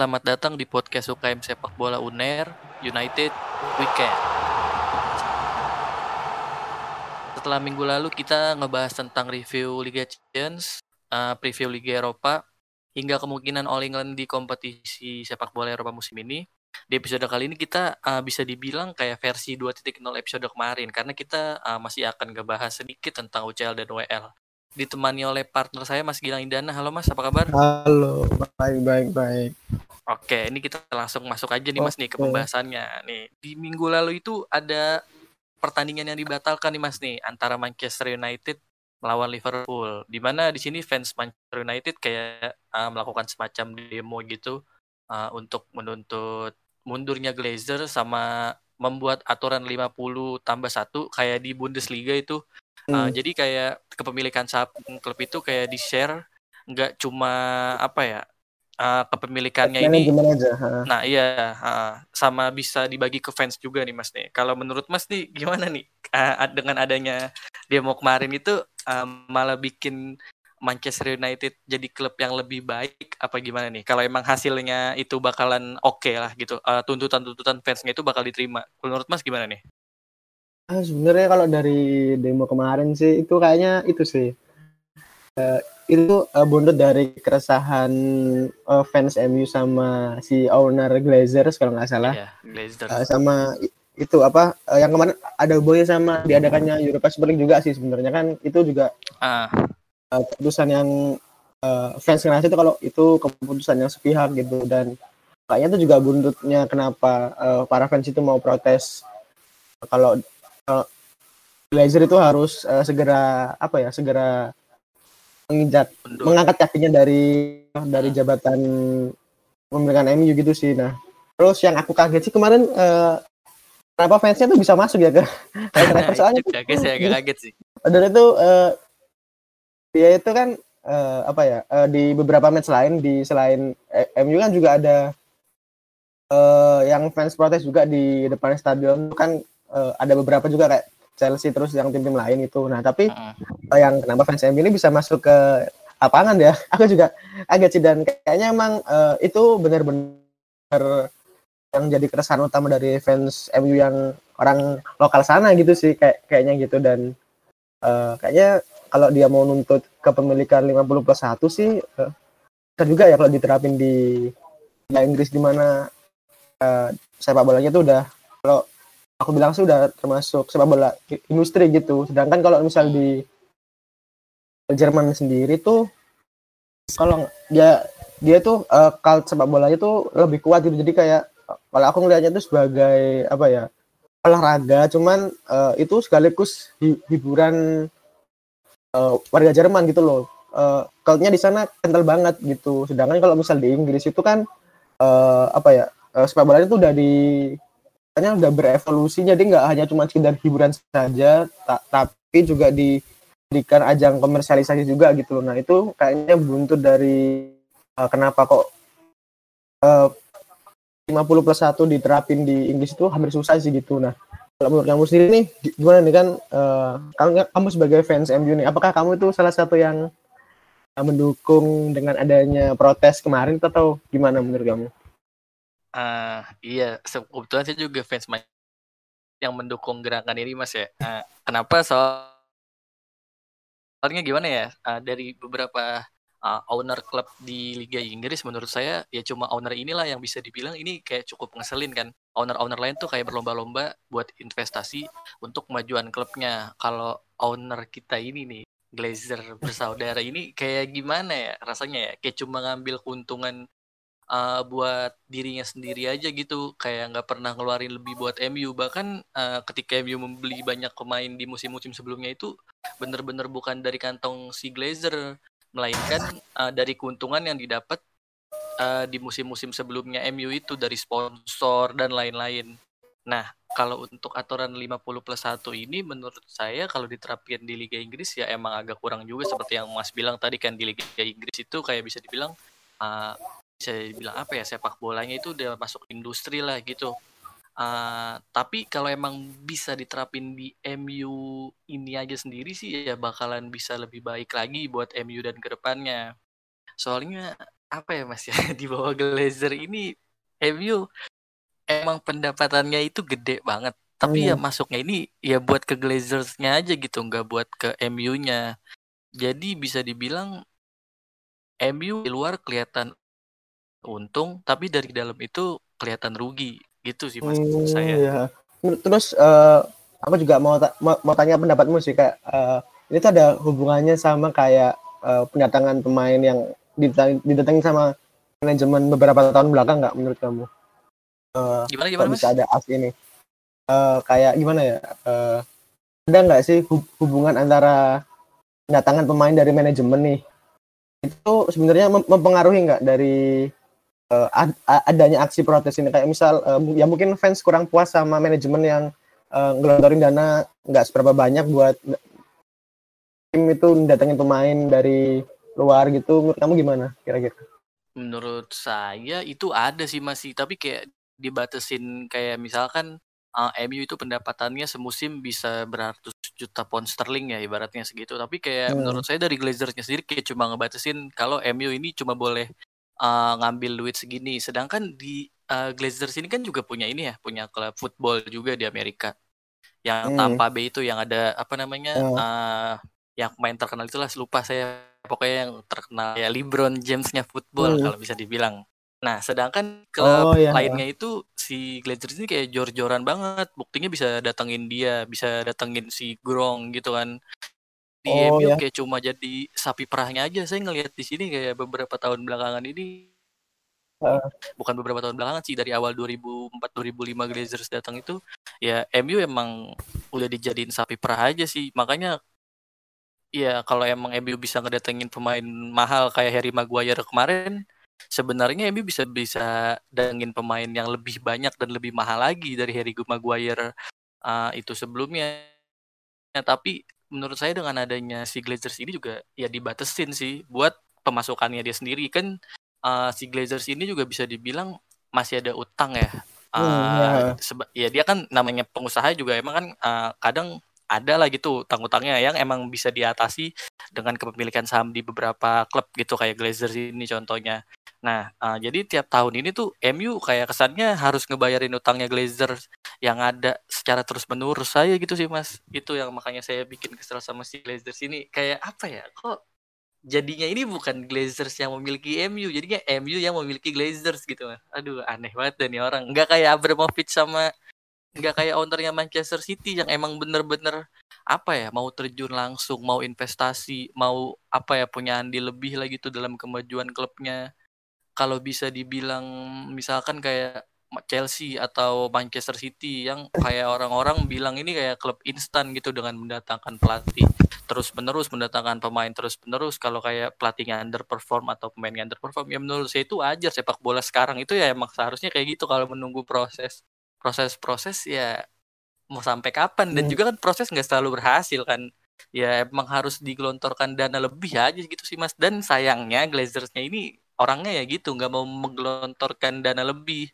selamat datang di podcast UKM Sepak Bola UNER United Weekend. Setelah minggu lalu kita ngebahas tentang review Liga Champions, uh, preview Liga Eropa, hingga kemungkinan All England di kompetisi sepak bola Eropa musim ini. Di episode kali ini kita uh, bisa dibilang kayak versi 2.0 episode kemarin karena kita uh, masih akan ngebahas sedikit tentang UCL dan WL ditemani oleh partner saya Mas Gilang Indana. Halo Mas, apa kabar? Halo, baik baik baik. Oke, ini kita langsung masuk aja nih Mas nih ke pembahasannya. Nih, di minggu lalu itu ada pertandingan yang dibatalkan nih Mas nih antara Manchester United melawan Liverpool. Di mana di sini fans Manchester United kayak uh, melakukan semacam demo gitu uh, untuk menuntut mundurnya Glazer sama membuat aturan 50 tambah satu kayak di Bundesliga itu Uh, jadi kayak kepemilikan saham klub itu kayak di share nggak cuma apa ya uh, kepemilikannya ini aja, nah iya uh, sama bisa dibagi ke fans juga nih mas nih. Kalau menurut mas nih gimana nih? Uh, dengan adanya demo kemarin itu uh, malah bikin Manchester United jadi klub yang lebih baik apa gimana nih? Kalau emang hasilnya itu bakalan oke okay lah gitu uh, tuntutan-tuntutan fansnya itu bakal diterima. Menurut mas gimana nih Ah, sebenarnya kalau dari demo kemarin sih itu kayaknya itu sih uh, itu uh, buntut dari keresahan uh, fans MU sama si owner Glazers kalau nggak salah. yeah, Glazers. Uh, sama itu apa uh, yang kemarin ada hubungannya sama diadakannya Europa Super League juga sih sebenarnya kan itu juga uh. Uh, keputusan yang uh, fans ngerasa itu kalau itu keputusan yang sepihak gitu dan kayaknya itu juga buntutnya kenapa uh, para fans itu mau protes kalau uh, Glazer itu harus uh, segera apa ya segera menginjak mengangkat kakinya dari dari jabatan pemilikan MU gitu sih nah. Terus yang aku kaget sih kemarin uh, kenapa fansnya tuh bisa masuk ya ke kayak soalnya kaget sih agak kaget sih. Itu uh, dia itu kan uh, apa ya uh, di beberapa match lain di selain eh, MU kan juga ada uh, yang fans protes juga di depan stadion. Kan uh, ada beberapa juga kayak Chelsea terus yang tim-tim lain itu. Nah, tapi uh. yang kenapa fans MU ini bisa masuk ke lapangan ya? Aku juga agak sih dan kayaknya emang uh, itu benar-benar yang jadi keresahan utama dari fans MU yang orang lokal sana gitu sih kayak kayaknya gitu dan uh, kayaknya kalau dia mau nuntut kepemilikan 50 plus 1 sih uh, juga ya kalau diterapin di Inggris di mana uh, sepak bolanya tuh udah kalau aku bilang sih udah termasuk sepak bola industri gitu. Sedangkan kalau misal di Jerman sendiri tuh kalau dia dia tuh uh, sepak bolanya tuh lebih kuat gitu. Jadi kayak kalau aku ngelihatnya itu sebagai apa ya olahraga, cuman uh, itu sekaligus hiburan uh, warga Jerman gitu loh. Uh, di sana kental banget gitu. Sedangkan kalau misal di Inggris itu kan uh, apa ya uh, sepak bolanya tuh udah di katanya udah berevolusi jadi nggak hanya cuma sekedar hiburan saja ta tapi juga diberikan ajang komersialisasi juga gitu loh nah itu kayaknya buntut dari uh, kenapa kok uh, 50 plus 1 diterapin di Inggris itu hampir susah sih gitu nah kalau menurut kamu sendiri nih gimana nih kan uh, kamu, kamu sebagai fans MU nih apakah kamu itu salah satu yang mendukung dengan adanya protes kemarin atau gimana menurut kamu? Uh, iya, kebetulan saya juga fans yang mendukung gerakan ini Mas ya. Uh, kenapa? Soalnya gimana ya? Uh, dari beberapa uh, owner klub di Liga Inggris menurut saya ya cuma owner inilah yang bisa dibilang ini kayak cukup ngeselin kan. Owner-owner lain tuh kayak berlomba-lomba buat investasi untuk kemajuan klubnya. Kalau owner kita ini nih Glazer bersaudara ini kayak gimana ya rasanya ya? Kayak cuma ngambil keuntungan uh, buat dirinya sendiri aja gitu. Kayak nggak pernah ngeluarin lebih buat MU bahkan uh, ketika MU membeli banyak pemain di musim-musim sebelumnya itu bener-bener bukan dari kantong si Glazer melainkan uh, dari keuntungan yang didapat uh, di musim-musim sebelumnya MU itu dari sponsor dan lain-lain. Nah, kalau untuk aturan 50 plus 1 ini menurut saya kalau diterapkan di Liga Inggris ya emang agak kurang juga. Seperti yang Mas bilang tadi kan di Liga Inggris itu kayak bisa dibilang uh, bisa bilang apa ya sepak bolanya itu udah masuk industri lah gitu. Uh, tapi kalau emang bisa diterapin di MU ini aja sendiri sih ya bakalan bisa lebih baik lagi buat MU dan ke depannya. Soalnya apa ya Mas ya di bawah Glazer ini MU emang pendapatannya itu gede banget. Tapi ya Hmm. masuknya ini ya buat ke Glazersnya aja gitu, nggak buat ke MU-nya. Jadi bisa dibilang MU di luar kelihatan untung, tapi dari dalam itu kelihatan rugi. Gitu sih Mas Hmm, saya. ya. Terus eh, aku juga mau, ta- mau mau tanya pendapatmu sih kayak eh, ini tuh ada hubungannya sama kayak eh, pendatangan pemain yang didatang- didatangin sama manajemen beberapa tahun belakang nggak menurut kamu? Eh, Gimana gimana Mas? bisa ada as ini? Eh, kayak gimana ya? Eh, ada nggak sih hub- hubungan antara pendatangan pemain dari manajemen nih itu sebenarnya mem- mempengaruhi nggak dari ad- a- adanya aksi protes ini kayak misal mu- ya mungkin fans kurang puas sama manajemen yang eh, ngelontorin dana nggak seberapa banyak buat tim itu datangin pemain dari luar gitu menurut kamu gimana kira-kira? Menurut saya itu ada sih masih, tapi kayak dibatasin kayak misalkan uh, MU itu pendapatannya semusim bisa beratus juta pound sterling ya ibaratnya segitu. Tapi kayak Hmm. menurut saya dari Glazersnya sendiri kayak cuma ngebatasin kalau MU ini cuma boleh uh, ngambil duit segini. Sedangkan di uh, Glazers ini kan juga punya ini ya, punya klub football juga di Amerika. Yang Hmm. Tampa Bay itu yang ada apa namanya? Hmm. uh, yang pemain terkenal itulah lupa saya pokoknya yang terkenal ya LeBron James-nya football Hmm. kalau bisa dibilang. Nah, sedangkan klub Oh, iya. lainnya itu si Glazers ini kayak jor-joran banget. Buktinya bisa datengin dia, bisa datengin si Grong gitu kan. Di Oh, MU iya. kayak cuma jadi sapi perahnya aja. Saya ngelihat di sini kayak beberapa tahun belakangan ini Heeh. bukan beberapa tahun belakangan sih dari awal 2004 2005 Glazers datang itu ya MU emang udah dijadiin sapi perah aja sih. Makanya ya kalau emang MU bisa ngedatengin pemain mahal kayak Harry Maguire kemarin sebenarnya MU bisa bisa datengin pemain yang lebih banyak dan lebih mahal lagi dari Harry Maguire uh, itu sebelumnya. Ya, tapi menurut saya dengan adanya si Glazers ini juga ya dibatesin sih buat pemasukannya dia sendiri kan uh, si Glazers ini juga bisa dibilang masih ada utang ya. Uh, seba- ya dia kan namanya pengusaha juga emang kan uh, kadang ada lah gitu utang-utangnya yang emang bisa diatasi dengan kepemilikan saham di beberapa klub gitu kayak Glazers ini contohnya. Nah, uh, jadi tiap tahun ini tuh MU kayak kesannya harus ngebayarin utangnya Glazers yang ada secara terus menerus saya gitu sih Mas. Itu yang makanya saya bikin kesel sama si Glazers ini. Kayak apa ya? Kok jadinya ini bukan Glazers yang memiliki MU, jadinya MU yang memiliki Glazers gitu Mas. Aduh, aneh banget dan nih orang. Nggak kayak Abramovich sama nggak kayak ownernya Manchester City yang emang bener-bener apa ya mau terjun langsung mau investasi mau apa ya punya andil lebih lagi tuh dalam kemajuan klubnya kalau bisa dibilang misalkan kayak Chelsea atau Manchester City yang kayak orang-orang bilang ini kayak klub instan gitu dengan mendatangkan pelatih terus menerus mendatangkan pemain terus menerus kalau kayak pelatihnya underperform atau pemainnya underperform ya menurut saya itu wajar sepak bola sekarang. Itu ya emang seharusnya kayak gitu kalau menunggu proses proses-proses ya mau sampai kapan. Dan Hmm. juga kan proses nggak selalu berhasil kan. Ya emang harus digelontorkan dana lebih aja gitu sih mas. Dan sayangnya Glazersnya ini orangnya ya gitu nggak mau menggelontorkan dana lebih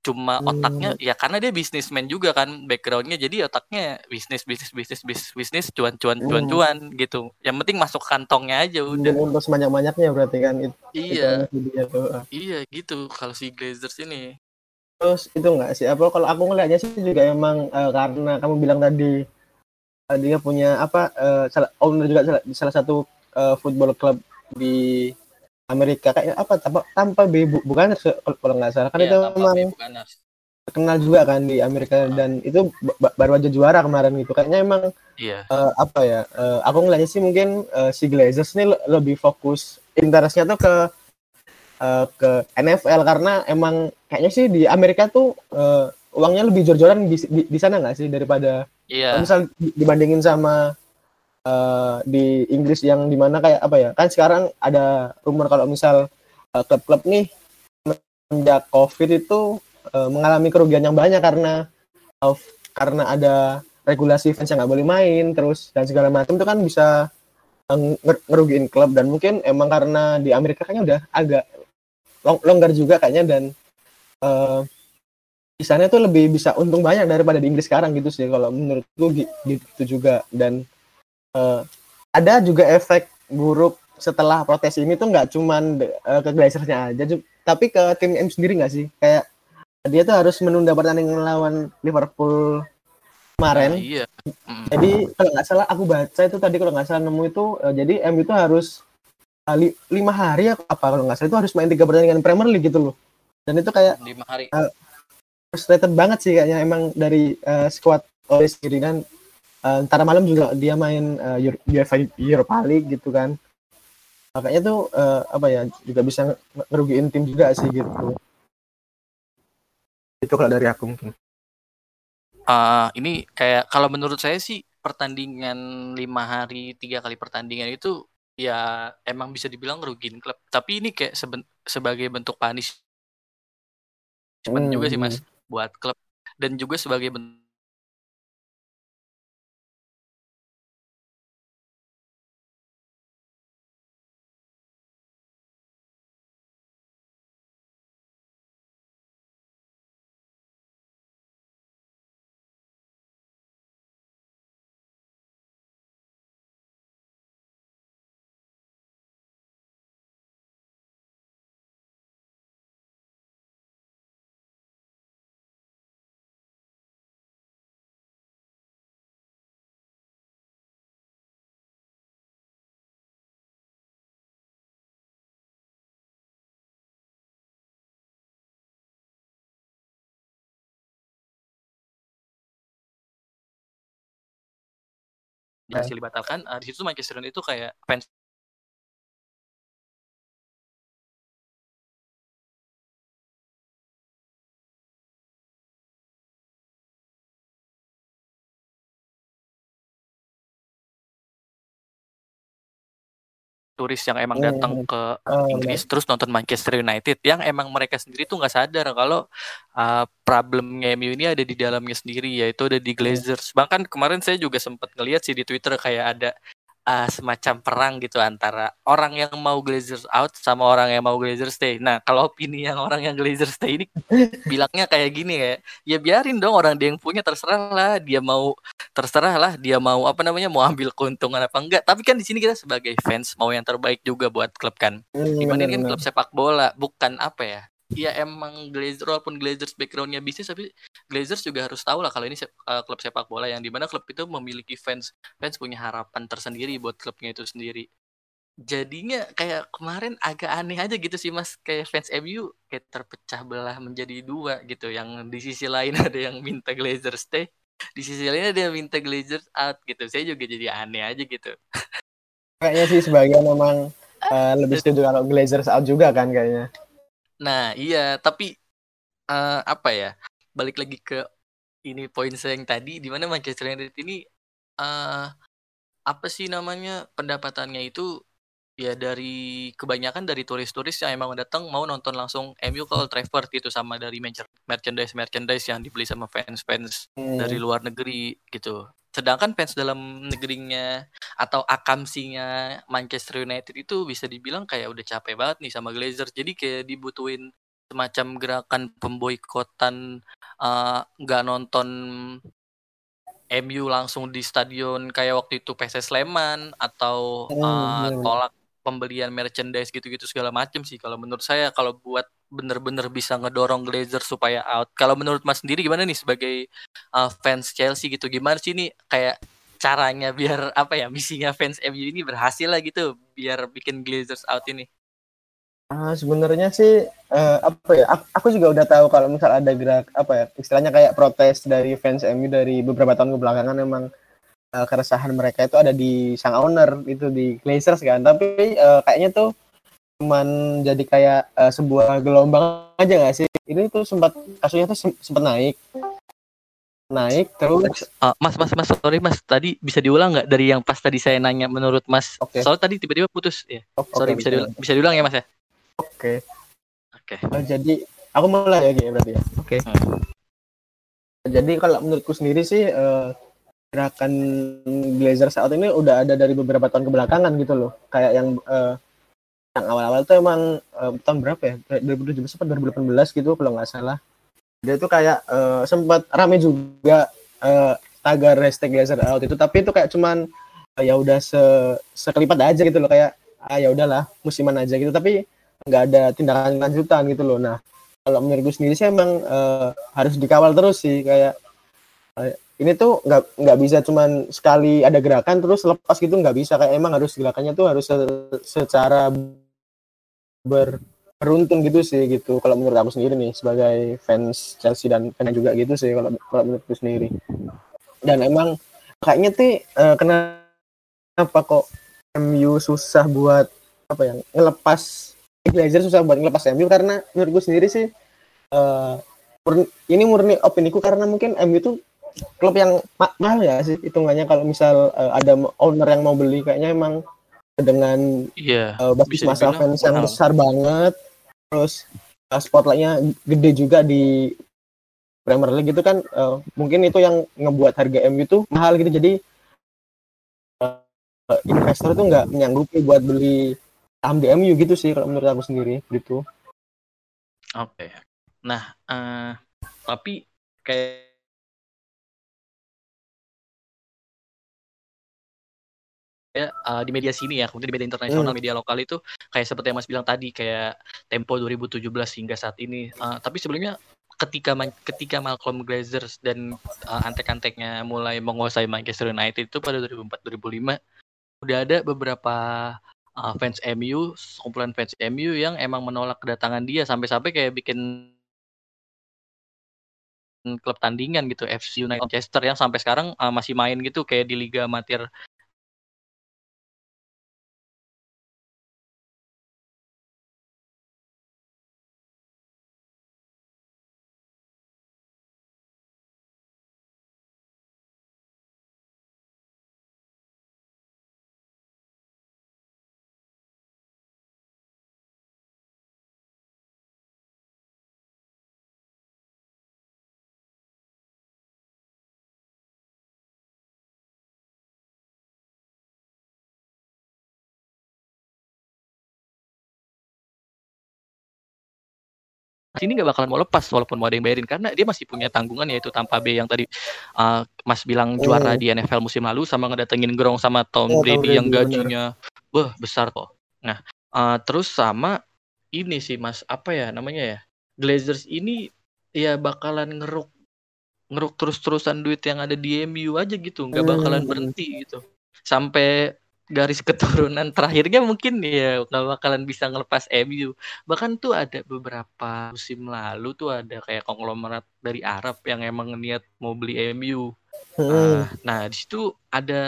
cuma Hmm. otaknya ya karena dia bisnismen juga kan backgroundnya jadi otaknya bisnis bisnis bisnis bisnis bisnis cuan cuan cuan Hmm. cuan gitu yang penting masuk kantongnya aja udah untuk sebanyak-banyaknya berarti kan itu, iya itu tuh. iya gitu kalau si Glazers ini Terus itu enggak sih? Apa kalau aku ngelihatnya sih juga emang eh, karena kamu bilang tadi eh, dia punya apa eh, salah, owner juga salah, salah satu eh, football club di Amerika kayak apa Tampa, Tampa Bay bu- bukan kalau nggak salah. Kan Iya, itu memang terkenal juga kan di Amerika dan itu ba- baru aja juara kemarin gitu. Kayaknya emang iya. eh, apa ya eh, aku ngelihatnya sih mungkin eh, si Glazers ini le- lebih fokus interestnya tuh ke eh, ke NFL karena emang kayaknya sih di Amerika tuh eh, uangnya lebih jor-joran di, di, di sana nggak sih daripada iya. kalau misal di- dibandingin sama eh, di Inggris yang di mana kayak apa ya? Kan sekarang ada rumor kalau misal eh, klub-klub nih sejak COVID itu eh, mengalami kerugian yang banyak karena of karena ada regulasi fans yang nggak boleh main terus dan segala macam itu kan bisa nger- ngerugiin klub. Dan mungkin emang karena di Amerika kayaknya udah agak long- longgar juga kayaknya dan eh, di sana tuh lebih bisa untung banyak daripada di Inggris sekarang gitu sih kalau menurutku gi- gitu juga. Dan eh, ada juga efek buruk setelah protes ini tuh nggak cuman uh, ke Glazersnya aja, tapi ke tim M sendiri nggak sih? Kayak dia tuh harus menunda pertandingan lawan Liverpool kemarin. Nah, iya. Mm. Jadi kalau nggak salah aku baca itu tadi kalau nggak salah nemu itu uh, jadi M itu harus uh, li lima hari apa kalau nggak salah itu harus main tiga pertandingan Premier League gitu loh. Dan itu kayak lima hari. Uh, frustrated banget sih kayaknya emang dari uh, squad oleh sendiri dan uh, ntar malam juga dia main uh, UEFA Europa League gitu kan. Makanya tuh uh, apa ya juga bisa ngerugiin tim juga sih gitu. Itu kalau dari aku mungkin. Uh, ini kayak kalau menurut saya sih pertandingan lima hari tiga kali pertandingan itu ya emang bisa dibilang ngerugiin klub. Tapi ini kayak seben sebagai bentuk panis hmm. juga sih mas buat klub. Dan juga sebagai bentuk hasil dibatalkan uh, di situ Manchester United itu kayak fans turis yang emang datang ke oh, Inggris terus nonton Manchester United yang emang mereka sendiri tuh nggak sadar kalau uh, problemnya MU ini ada di dalamnya sendiri yaitu ada di Glazers. Bahkan kemarin saya juga sempat ngeliat sih di Twitter kayak ada uh, semacam perang gitu antara orang yang mau Glazers out sama orang yang mau Glazers stay. Nah, kalau opini yang orang yang Glazers stay ini bilangnya kayak gini ya, ya biarin dong orang dia yang punya terserah lah, dia mau terserah lah, dia mau apa namanya mau ambil keuntungan apa enggak. Tapi kan di sini kita sebagai fans mau yang terbaik juga buat klub kan. Dibandingkan kan klub sepak bola, bukan apa ya? Ya emang Glazer walaupun Glazers backgroundnya bisnis tapi Glazers juga harus tahu lah kalau ini uh, klub sepak bola yang di mana klub itu memiliki fans fans punya harapan tersendiri buat klubnya itu sendiri. Jadinya kayak kemarin agak aneh aja gitu sih mas. Kayak fans MU kayak terpecah belah menjadi dua gitu. Yang di sisi lain ada yang minta Glazers stay di sisi lain ada yang minta Glazers out gitu. Saya juga jadi aneh aja gitu. Kayaknya sih sebagian memang uh, lebih setuju kalau Glazers out juga kan kayaknya Nah, iya, tapi uh, apa ya? Balik lagi ke ini poin saya yang tadi di mana Manchester United ini uh, apa sih namanya pendapatannya itu ya dari kebanyakan dari turis-turis yang emang datang mau nonton langsung MU ke Old Trafford gitu sama dari merchandise merchandise yang dibeli sama fans-fans hmm. dari luar negeri gitu. Sedangkan fans dalam negerinya atau akamsinya Manchester United itu bisa dibilang kayak udah capek banget nih sama Glazers. Jadi kayak dibutuhin semacam gerakan pemboikotan eh, nggak uh, nonton MU langsung di stadion kayak waktu itu PSS Sleman atau uh, tolak pembelian merchandise gitu-gitu segala macam sih kalau menurut saya kalau buat bener-bener bisa ngedorong Glazer supaya out. Kalau menurut Mas sendiri gimana nih sebagai uh, fans Chelsea gitu? Gimana sih ini kayak caranya biar apa ya misinya fans MU ini berhasil lah gitu biar bikin Glazers out ini? Uh, sebenarnya sih uh, apa ya aku, juga udah tahu kalau misal ada gerak apa ya istilahnya kayak protes dari fans MU dari beberapa tahun kebelakangan memang uh, keresahan mereka itu ada di sang owner itu di Glazers kan tapi uh, kayaknya tuh cuman jadi kayak uh, sebuah gelombang aja gak sih? Ini tuh sempat kasusnya tuh sempat naik. Naik terus. Uh, mas mas mas sorry mas. Tadi bisa diulang nggak dari yang pas tadi saya nanya menurut mas? Okay. soal tadi tiba-tiba putus. Ya oh, sorry okay, bisa diulang. bisa diulang ya mas ya? Oke. Okay. oke. Okay. uh, jadi aku mulai ya gitu berarti ya? Oke. Okay. hmm. jadi kalau menurutku sendiri sih uh, gerakan Glazer saat ini udah ada dari beberapa tahun kebelakangan gitu loh. Kayak yang uh, yang awal-awal tuh emang uh, tahun berapa ya? 2017 atau 2018 gitu kalau nggak salah. Dia tuh kayak uh, sempat rame juga uh, tagar hashtag laser out itu. Tapi itu kayak cuman uh, ya udah se sekelipat aja gitu loh. Kayak ah ya udahlah musiman aja gitu. Tapi nggak ada tindakan lanjutan gitu loh. Nah kalau menurut gue sendiri sih emang uh, harus dikawal terus sih. Kayak uh, ini tuh nggak nggak bisa cuman sekali ada gerakan terus lepas gitu nggak bisa. Kayak emang harus gerakannya tuh harus se secara ber beruntun gitu sih gitu. Kalau menurut aku sendiri nih sebagai fans Chelsea dan fans juga gitu sih kalau kalau menurutku sendiri. Dan emang kayaknya tuh uh, kenapa kok MU susah buat apa ya ngelepas Glazer susah buat ngelepas MU karena menurut gue sendiri sih uh, ini murni opini ku karena mungkin MU itu klub yang mahal ya sih hitungannya kalau misal uh, ada owner yang mau beli kayaknya emang dengan yeah, uh, basis masa fans yang besar banget terus uh, spotlightnya gede juga di Premier League itu kan uh, mungkin itu yang ngebuat harga MU itu mahal gitu jadi uh, investor itu nggak menyanggupi buat beli saham di MU gitu sih kalau menurut aku sendiri gitu. Oke. Okay. Nah, uh, tapi kayak ya uh, di media sini ya, kemudian di media internasional, hmm. media lokal itu kayak seperti yang Mas bilang tadi kayak Tempo 2017 hingga saat ini. Uh, tapi sebelumnya ketika ketika Malcolm Glazers dan uh, antek-anteknya mulai menguasai Manchester United itu pada 2004 2005 udah ada beberapa uh, fans MU, kumpulan fans MU yang emang menolak kedatangan dia sampai-sampai kayak bikin klub tandingan gitu FC United Manchester yang sampai sekarang uh, masih main gitu kayak di liga amatir ini nggak bakalan mau lepas walaupun mau ada yang bayarin karena dia masih punya tanggungan yaitu tanpa B yang tadi uh, Mas bilang juara hmm. di NFL musim lalu sama ngedatengin Grong sama Tom oh, Brady yang gajinya wah besar kok. Nah, uh, terus sama ini sih Mas apa ya namanya ya? Glazers ini ya bakalan ngeruk ngeruk terus-terusan duit yang ada di MU aja gitu, nggak bakalan hmm. berhenti gitu. Sampai garis keturunan terakhirnya mungkin ya nggak bakalan bisa ngelepas MU. Bahkan tuh ada beberapa musim lalu tuh ada kayak konglomerat dari Arab yang emang niat mau beli MU. Hmm. Uh, nah di situ ada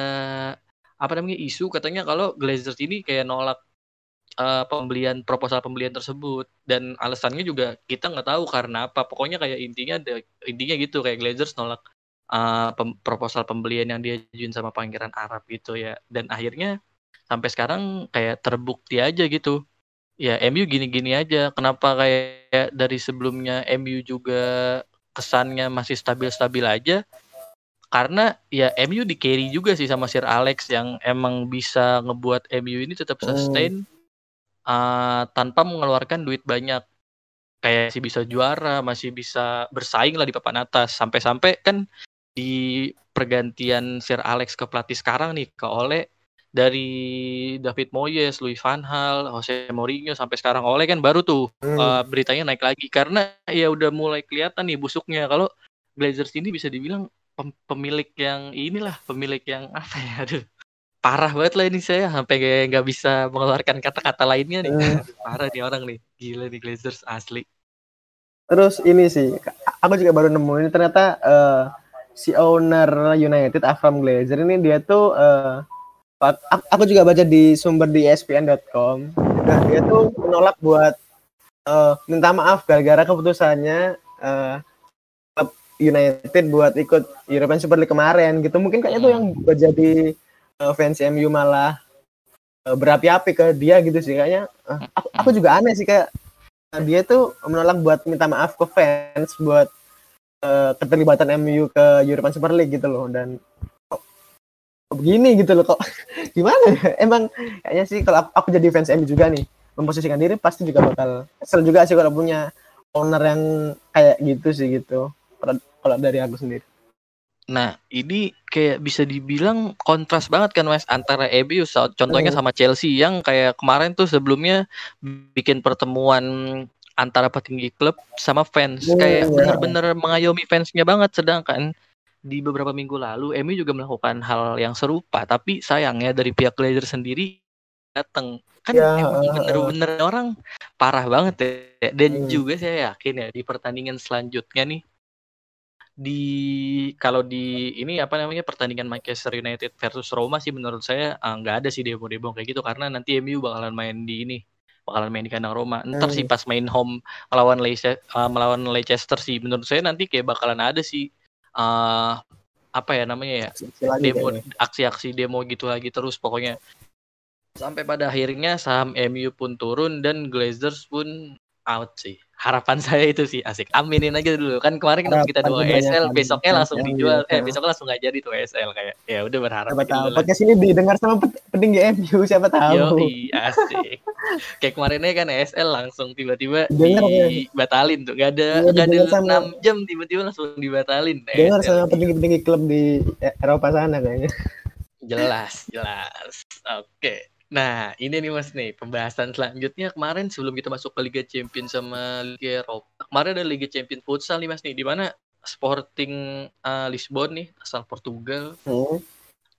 apa namanya isu katanya kalau Glazers ini kayak nolak uh, pembelian proposal pembelian tersebut dan alasannya juga kita nggak tahu karena apa. Pokoknya kayak intinya ada intinya gitu kayak Glazers nolak uh, pem proposal pembelian yang diajuin sama Pangeran Arab gitu ya. Dan akhirnya sampai sekarang kayak terbukti aja gitu. Ya MU gini-gini aja. Kenapa kayak dari sebelumnya MU juga kesannya masih stabil-stabil aja? Karena ya MU di carry juga sih sama Sir Alex yang emang bisa ngebuat MU ini tetap hmm. sustain hmm. uh, tanpa mengeluarkan duit banyak kayak masih bisa juara, masih bisa bersaing lah di papan atas. Sampai-sampai kan di pergantian Sir Alex ke pelatih sekarang nih ke Ole dari David Moyes, Louis van Gaal, Jose Mourinho sampai sekarang Ole kan baru tuh hmm. uh, beritanya naik lagi karena ya udah mulai kelihatan nih busuknya kalau Glazers ini bisa dibilang pem pemilik yang inilah pemilik yang apa ya aduh parah banget lah ini saya sampai kayak nggak bisa mengeluarkan kata-kata lainnya nih hmm. parah nih orang nih gila nih Glazers asli terus ini sih aku juga baru nemu ini ternyata uh, si owner United Avram Glazer ini dia tuh uh, aku juga baca di sumber di ESPN.com nah dia tuh menolak buat uh, minta maaf gara-gara keputusannya uh, United buat ikut European Super League kemarin gitu. Mungkin kayaknya tuh yang jadi uh, fans MU malah uh, berapi-api ke dia gitu sih kayaknya. Uh, aku, aku juga aneh sih kayak dia tuh menolak buat minta maaf ke fans buat uh, keterlibatan MU ke European Super League gitu loh dan kok, kok begini gitu loh kok gimana ya? emang kayaknya sih kalau aku, aku jadi fans MU juga nih memposisikan diri pasti juga bakal kesel juga sih kalau punya owner yang kayak gitu sih gitu kalau, kalau dari aku sendiri Nah, ini kayak bisa dibilang kontras banget kan Mas antara MU contohnya hmm. sama Chelsea yang kayak kemarin tuh sebelumnya bikin pertemuan antara petinggi klub sama fans. Hmm, kayak yeah. bener-bener mengayomi fansnya banget sedangkan di beberapa minggu lalu MU juga melakukan hal yang serupa. Tapi sayangnya dari pihak Glazer sendiri datang kan emang bener-bener orang parah banget ya. Dan hmm. juga saya yakin ya di pertandingan selanjutnya nih di kalau di ini apa namanya pertandingan Manchester United versus Roma sih menurut saya uh, nggak ada sih demo-demo kayak gitu. Karena nanti MU bakalan main di ini bakalan main di kandang Roma. Ntar hmm. sih pas main home melawan Leicester uh, melawan Leicester sih menurut saya nanti kayak bakalan ada sih uh, apa ya namanya ya demo aksi-aksi demo gitu lagi terus pokoknya sampai pada akhirnya saham MU pun turun dan Glazers pun out sih harapan saya itu sih asik. Aminin aja dulu. Kan kemarin kita kita dua SL besoknya langsung dijual. Eh besoknya langsung nggak jadi tuh SL kayak ya udah berharap siapa tahu. podcast ini didengar sama petinggi MU siapa tahu. Yo asik. Kayak kemarinnya kan SL langsung tiba-tiba dibatalin tuh. Gak ada ya, gak ada enam jam tiba-tiba langsung dibatalin dengar sama petinggi-petinggi klub di Eropa sana kayaknya. Jelas jelas. Oke. okay. Nah, ini nih Mas nih, pembahasan selanjutnya kemarin sebelum kita masuk ke Liga Champions sama Liga Eropa. Kemarin ada Liga Champions Futsal nih Mas nih, di mana Sporting uh, Lisbon nih, asal Portugal. Hmm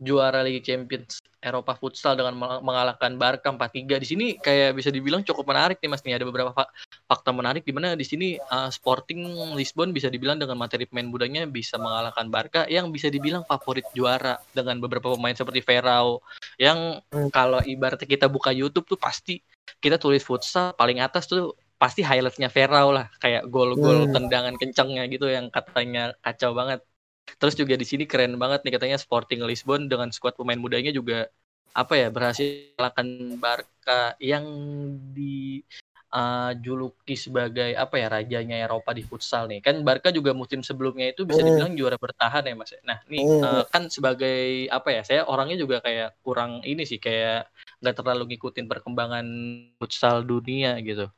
juara Liga Champions Eropa Futsal dengan mengalahkan Barca 4-3. Di sini kayak bisa dibilang cukup menarik nih Mas nih. Ada beberapa fakta menarik di mana di sini uh, Sporting Lisbon bisa dibilang dengan materi pemain mudanya bisa mengalahkan Barca yang bisa dibilang favorit juara dengan beberapa pemain seperti Ferrao yang hmm. kalau ibaratnya kita buka YouTube tuh pasti kita tulis futsal paling atas tuh pasti highlightnya Ferrao lah kayak gol-gol hmm. tendangan kencangnya gitu yang katanya kacau banget Terus juga di sini keren banget nih katanya Sporting Lisbon dengan skuad pemain mudanya juga apa ya berhasil mengalahkan Barca yang di uh, juluki sebagai apa ya rajanya Eropa di futsal nih. Kan Barca juga musim sebelumnya itu bisa hmm. dibilang juara bertahan ya mas nah nih uh, kan sebagai apa ya saya orangnya juga kayak kurang ini sih kayak nggak terlalu ngikutin perkembangan futsal dunia gitu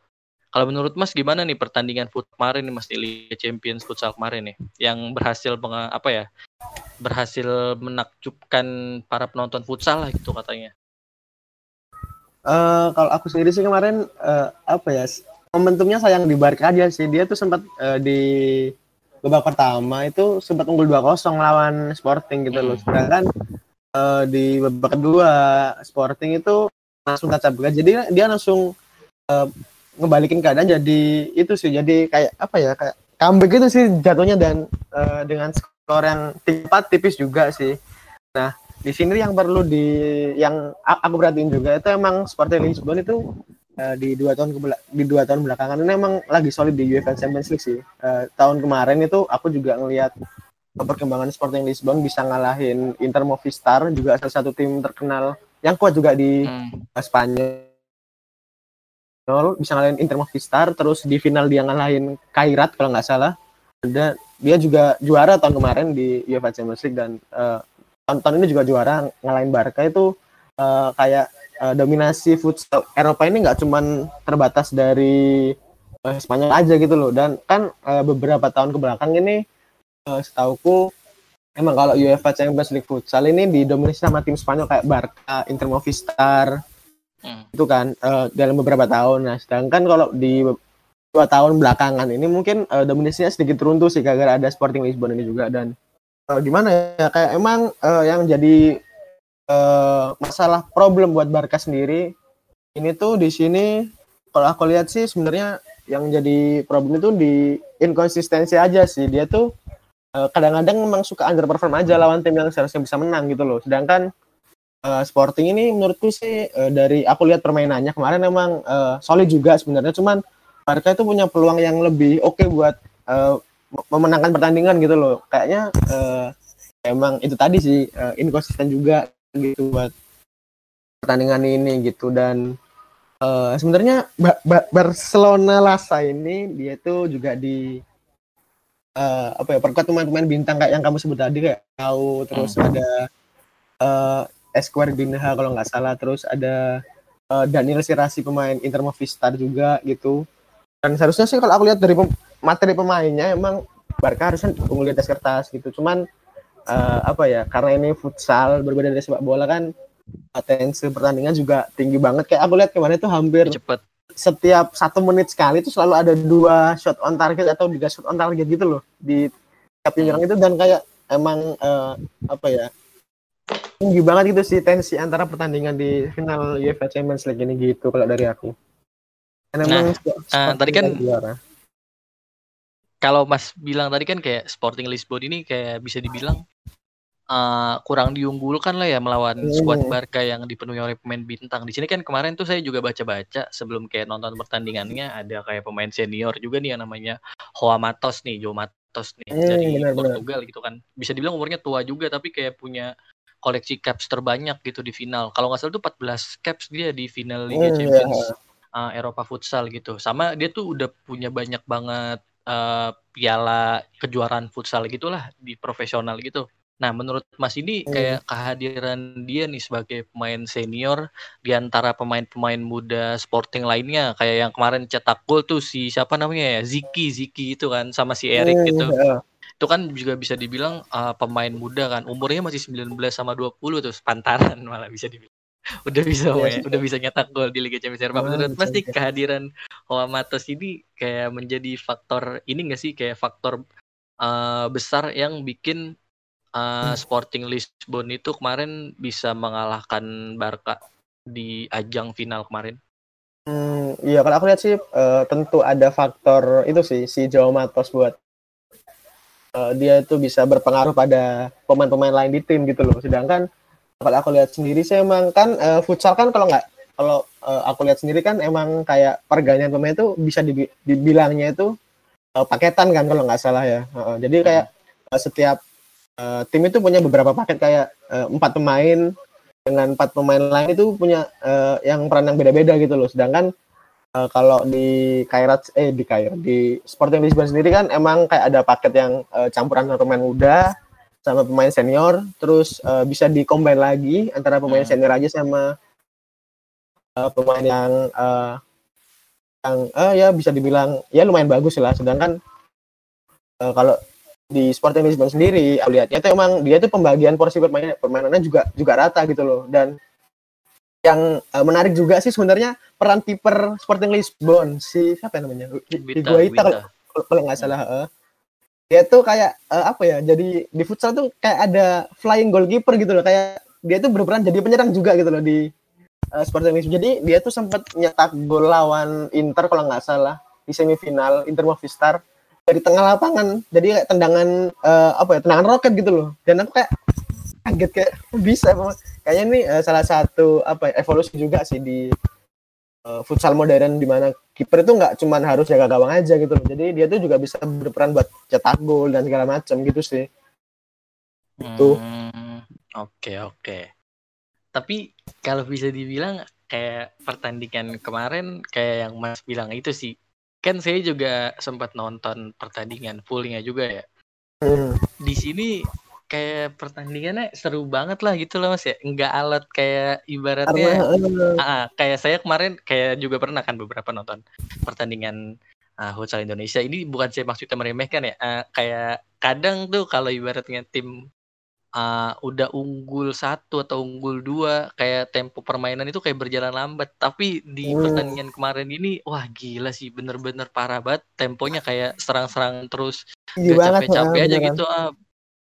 kalau menurut Mas gimana nih pertandingan foot kemarin nih Mas di Liga Champions futsal kemarin nih yang berhasil apa ya berhasil menakjubkan para penonton futsal lah gitu katanya. Uh, kalau aku sendiri sih kemarin uh, apa ya momentumnya sayang di Barca aja sih dia tuh sempat uh, di babak pertama itu sempat unggul 2-0 lawan Sporting gitu loh. Hmm. Sedangkan uh, di babak kedua Sporting itu langsung tancap gas. Jadi dia langsung uh, ngebalikin keadaan jadi itu sih jadi kayak apa ya kayak comeback itu sih jatuhnya dan uh, dengan skor yang tepat tipis juga sih. Nah di sini yang perlu di yang aku perhatiin juga itu emang seperti Lisbon itu uh, di dua tahun di dua tahun belakangan ini emang lagi solid di UEFA Champions League sih. Uh, tahun kemarin itu aku juga ngelihat perkembangan Sporting Lisbon bisa ngalahin Inter Movistar juga salah satu tim terkenal yang kuat juga di hmm. Spanyol bisa ngalahin Inter Movistar terus di final dia ngalahin Kairat kalau nggak salah. Dan dia juga juara tahun kemarin di UEFA Champions League dan uh, tahun, tahun ini juga juara ngalahin Barca itu uh, kayak uh, dominasi futsal Eropa ini nggak cuman terbatas dari uh, Spanyol aja gitu loh. Dan kan uh, beberapa tahun ke belakang ini uh, setauku emang kalau UEFA Champions League futsal ini didominasi sama tim Spanyol kayak Barca, Inter Movistar, hmm. itu kan uh, dalam beberapa tahun. Nah sedangkan kalau di dua tahun belakangan ini mungkin uh, dominasinya sedikit runtuh sih gara-gara ada Sporting Lisbon ini juga. Dan uh, gimana ya kayak emang uh, yang jadi uh, masalah problem buat Barca sendiri ini tuh di sini kalau aku lihat sih sebenarnya yang jadi problem itu di inkonsistensi aja sih. Dia tuh kadang-kadang memang suka underperform aja lawan tim yang seharusnya bisa menang gitu loh. Sedangkan uh, Sporting ini menurutku sih uh, dari aku lihat permainannya kemarin memang uh, solid juga sebenarnya. Cuman Barca itu punya peluang yang lebih oke okay buat uh, memenangkan pertandingan gitu loh. Kayaknya uh, emang itu tadi sih uh, inkonsisten juga gitu buat pertandingan ini gitu. Dan uh, sebenarnya ba ba Barcelona Lasa ini dia tuh juga di uh, apa ya perkuat pemain-pemain bintang kayak yang kamu sebut tadi kayak tahu terus hmm. ada uh, Esquire Binha kalau nggak salah. Terus ada uh, Daniel Sirasi pemain Inter Movistar juga gitu. Dan seharusnya sih kalau aku lihat dari pem materi pemainnya emang Barca harusnya unggul di atas kertas gitu. Cuman uh, apa ya karena ini futsal berbeda dari sepak bola kan potensi pertandingan juga tinggi banget. Kayak aku lihat kemarin itu hampir cepet. setiap satu menit sekali itu selalu ada dua shot on target atau tiga shot on target gitu loh di tiap penyerang itu. Dan kayak emang uh, apa ya tinggi banget gitu sih tensi antara pertandingan di final UEFA Champions League ini gitu kalau dari aku. Dan nah, uh, tadi kan kalau Mas bilang tadi kan kayak Sporting Lisbon ini kayak bisa dibilang uh, kurang diunggulkan lah ya melawan hmm. skuad Barca yang dipenuhi oleh pemain bintang. Di sini kan kemarin tuh saya juga baca-baca sebelum kayak nonton pertandingannya ada kayak pemain senior juga nih yang namanya Joao Matos nih, Joao Matos nih hmm, dari benar, Portugal benar. gitu kan. Bisa dibilang umurnya tua juga tapi kayak punya koleksi caps terbanyak gitu di final. Kalau nggak salah tuh 14 caps dia di final Liga hmm, Champions yeah. uh, Eropa futsal gitu. Sama dia tuh udah punya banyak banget uh, piala kejuaraan futsal gitulah di profesional gitu. Nah, menurut Mas ini kayak kehadiran dia nih sebagai pemain senior di antara pemain-pemain muda Sporting lainnya kayak yang kemarin cetak gol tuh si siapa namanya ya Ziki Ziki itu kan sama si Erik gitu. Yeah. Itu kan juga bisa dibilang uh, pemain muda kan. Umurnya masih 19 sama 20 tuh pantaran malah bisa dibilang. Udah bisa ya, udah bisa nyetak gol di Liga Champions Eropa. Oh, menurut Mas nih kehadiran Matos ini kayak menjadi faktor ini enggak sih kayak faktor uh, besar yang bikin uh, Sporting Lisbon itu kemarin bisa mengalahkan Barca di ajang final kemarin? Hmm, iya kalau aku lihat sih uh, tentu ada faktor itu sih si Joao Matos buat uh, dia itu bisa berpengaruh pada pemain-pemain lain di tim gitu loh. Sedangkan kalau aku lihat sendiri sih emang kan uh, futsal kan kalau nggak kalau uh, aku lihat sendiri kan emang kayak pergantian pemain itu bisa dibilangnya itu uh, paketan kan kalau nggak salah ya. Uh, jadi kayak uh, setiap uh, tim itu punya beberapa paket kayak empat pemain dengan empat pemain lain itu punya uh, yang peran yang beda-beda gitu loh. Sedangkan uh, kalau di Kairat eh di Kairat di Sporting Lisbon sendiri kan emang kayak ada paket yang uh, campuran pemain muda sama pemain senior, terus uh, bisa dikombin lagi antara pemain hmm. senior aja sama uh, pemain yang uh, yang uh, ya bisa dibilang ya lumayan bagus lah. Sedangkan uh, kalau di Sporting Lisbon sendiri aku lihatnya tuh emang dia tuh pembagian porsi permainan permainannya juga juga rata gitu loh dan yang uh, menarik juga sih sebenarnya peran kiper Sporting Lisbon. Si siapa namanya? Higuaita kalau kalau nggak salah uh, dia tuh kayak uh, apa ya jadi di futsal tuh kayak ada flying goalkeeper gitu loh. Kayak dia tuh berperan jadi penyerang juga gitu loh di uh, Sporting Lisbon. Jadi dia tuh sempat nyetak gol lawan Inter kalau nggak salah di semifinal Inter Movistar dari tengah lapangan. Jadi kayak tendangan uh, apa ya tendangan roket gitu loh. Dan aku kayak kaget kayak bisa kayaknya ini uh, salah satu apa ya, evolusi juga sih di uh, futsal modern di mana kiper itu nggak cuma harus jaga gawang aja gitu loh jadi dia tuh juga bisa berperan buat cetak gol dan segala macam gitu sih itu hmm, oke oke tapi kalau bisa dibilang kayak pertandingan kemarin kayak yang Mas bilang itu sih kan saya juga sempat nonton pertandingan fullnya juga ya. Hmm. Di sini kayak pertandingannya seru banget lah gitu loh mas ya. Nggak alat kayak ibaratnya uh, uh, kayak saya kemarin kayak juga pernah kan beberapa nonton pertandingan uh, futsal Indonesia. Ini bukan saya maksudnya meremehkan ya uh, kayak kadang tuh kalau ibaratnya tim uh, udah unggul satu atau unggul dua kayak tempo permainan itu kayak berjalan lambat. Tapi di hmm. pertandingan kemarin ini wah gila sih. Bener-bener parah banget temponya kayak serang-serang terus gak capek-capek aja gitu. Uh,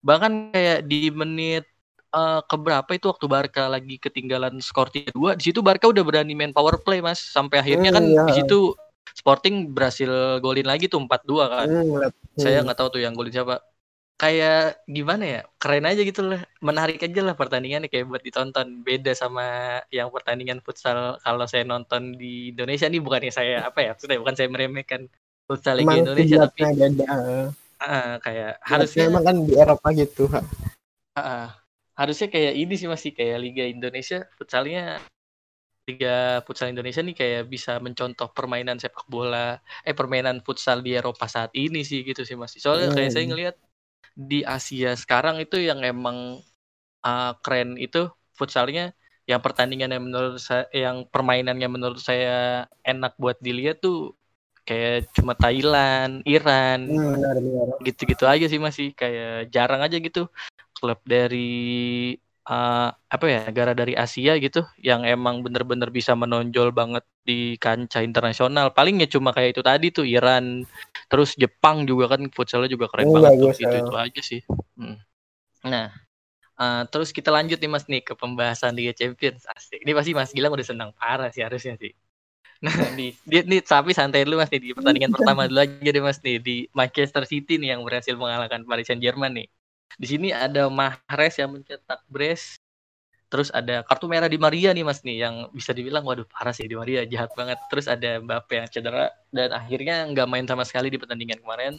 bahkan kayak di menit uh, keberapa itu waktu Barca lagi ketinggalan skor 3 dua di situ Barca udah berani main power play mas. Sampai akhirnya hmm, kan iya. di situ Sporting berhasil golin lagi tuh 4-2 kan. Hmm, Saya nggak tahu tuh yang golin siapa. Kayak gimana ya? Keren aja gitu lah. Menarik aja lah pertandingannya kayak buat ditonton. Beda sama yang pertandingan futsal kalau saya nonton di Indonesia nih. Bukannya saya apa ya? Sudah bukan saya meremehkan futsal Liga Indonesia tapi beda. Uh, kayak harusnya emang kan di Eropa gitu uh, uh, harusnya kayak ini sih masih kayak Liga Indonesia futsalnya Liga Futsal Indonesia nih kayak bisa mencontoh permainan sepak bola eh permainan futsal di Eropa saat ini sih gitu sih masih soalnya hmm. kayak saya ngelihat di Asia sekarang itu yang emang uh, keren itu futsalnya yang pertandingan yang menurut saya yang permainannya menurut saya enak buat dilihat tuh kayak cuma Thailand, Iran, hmm, gitu-gitu aja sih masih kayak jarang aja gitu. Klub dari uh, apa ya negara dari Asia gitu yang emang bener-bener bisa menonjol banget di kancah internasional. Palingnya cuma kayak itu tadi tuh Iran terus Jepang juga kan futsalnya juga keren oh, banget tuh itu itu aja sih. Hmm. nah uh, terus kita lanjut nih mas nih ke pembahasan Liga Champions. Asik. Ini pasti Mas Gilang udah senang parah sih harusnya sih Nah, di dia nih tapi santai dulu Mas nih di pertandingan pertama dulu aja deh Mas nih di Manchester City nih yang berhasil mengalahkan Paris Saint-Germain nih. Di sini ada Mahrez yang mencetak brace. Terus ada kartu merah di Maria nih Mas nih yang bisa dibilang waduh parah sih di Maria jahat banget. Terus ada Mbappe yang cedera dan akhirnya nggak main sama sekali di pertandingan kemarin.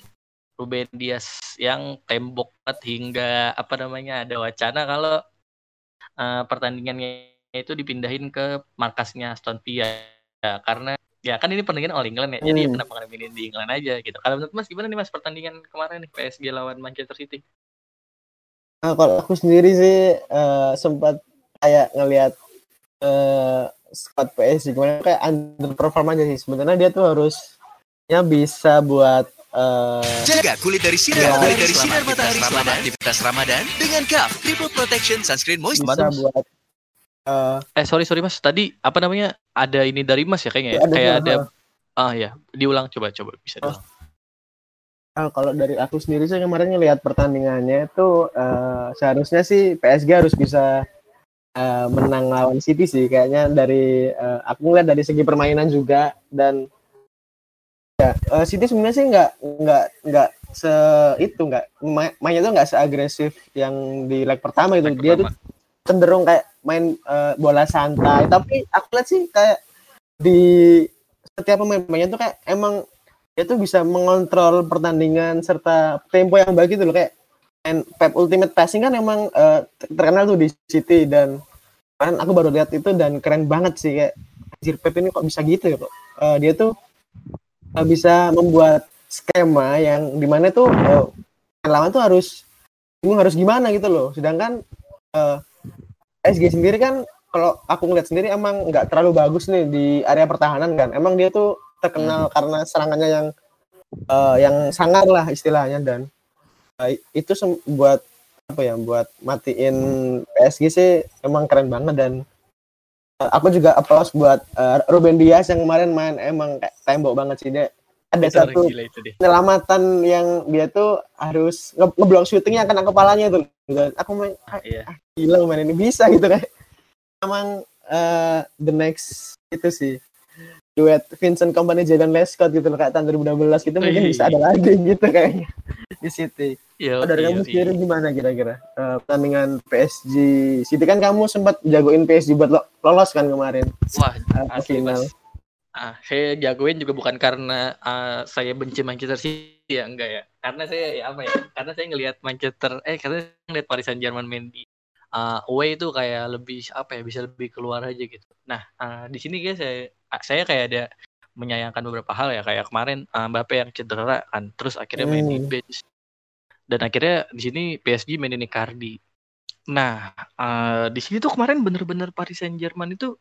Ruben Dias yang tembok banget hingga apa namanya ada wacana kalau uh, pertandingannya itu dipindahin ke markasnya Aston Villa ya karena ya kan ini pertandingan All England ya hmm. jadi kenapa nggak pilih di England aja gitu. Kalau menurut Mas gimana nih Mas pertandingan kemarin nih PSG lawan Manchester City? Nah, kalau aku sendiri sih uh, sempat kayak ngelihat uh, squad PSG gimana kayak underperform aja sih. Sebenarnya dia tuh harusnya bisa buat Uh, Jaga kulit dari sinar ya, kulit dari sinar matahari selama aktivitas Ramadan dengan Kaf Triple Protection Sunscreen Moist. Bisa buat Uh, eh sorry sorry mas, tadi apa namanya ada ini dari mas ya kayaknya ya? Ada kayak ada ah ya diulang coba coba bisa diulang. Uh, kalau dari aku sendiri saya kemarin ngelihat pertandingannya itu uh, seharusnya sih PSG harus bisa uh, menang lawan City sih kayaknya dari uh, aku ngeliat dari segi permainan juga dan ya uh, City sebenarnya sih nggak nggak nggak se itu nggak mainnya tuh nggak seagresif yang di leg pertama itu leg dia pertama. tuh cenderung kayak main uh, bola santai. Tapi aku lihat sih kayak di setiap pemain-pemainnya tuh kayak emang dia tuh bisa mengontrol pertandingan serta tempo yang baik gitu loh. Kayak main Pep Ultimate Passing kan emang uh, terkenal tuh di City dan kemarin aku baru lihat itu dan keren banget sih. Kayak anjir Pep ini kok bisa gitu ya kok? Uh, dia tuh uh, bisa membuat skema yang di mana tuh uh, lawan tuh harus ini harus gimana gitu loh. Sedangkan uh, SG sendiri kan kalau aku ngeliat sendiri emang nggak terlalu bagus nih di area pertahanan kan. Emang dia tuh terkenal hmm. karena serangannya yang uh, yang sangar lah istilahnya dan uh, itu buat apa ya buat matiin PSG sih emang keren banget dan uh, aku juga applause buat uh, Ruben Dias yang kemarin main emang kayak tembok banget sih dia ada itu satu penyelamatan yang dia tuh harus nge ngeblok syutingnya kena kepalanya tuh gitu. aku main ah, iya. ah, gila main ini bisa gitu kan emang uh, the next itu sih duet Vincent Company Jaden Lescott gitu loh kayak tahun 2012 gitu mungkin bisa ada lagi gitu kayaknya di City. Yo, oh, dari yo, kamu sendiri gimana kira-kira uh, pertandingan PSG City kan kamu sempat jagoin PSG buat lo lolos kan kemarin? Wah, uh, final. Mas ah saya jagoin juga bukan karena uh, saya benci Manchester City ya enggak ya. Karena saya ya apa ya karena saya ngelihat Manchester eh karena ngelihat Paris Saint Germain main di uh, away itu kayak lebih apa ya bisa lebih keluar aja gitu. Nah uh, di sini guys saya saya kayak ada menyayangkan beberapa hal ya kayak kemarin uh, Mbappe yang cedera kan terus akhirnya main di hmm. bench. Dan akhirnya di sini PSG main ini Cardi. Nah uh, di sini tuh kemarin bener-bener Paris Saint Germain itu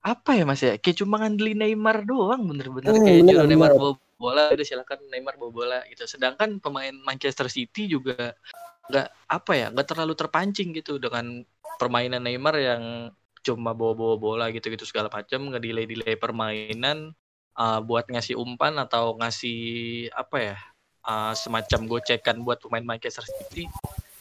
apa ya Mas ya, kayak cuma ngandelin Neymar doang bener-bener hmm, kayak bener, Neymar bawa bola udah silakan Neymar bawa bola gitu. Sedangkan pemain Manchester City juga nggak apa ya, nggak terlalu terpancing gitu dengan permainan Neymar yang cuma bawa-bawa bola gitu-gitu segala macam, ngedelay-delay permainan uh, buat ngasih umpan atau ngasih apa ya, uh, semacam gocekan buat pemain Manchester City.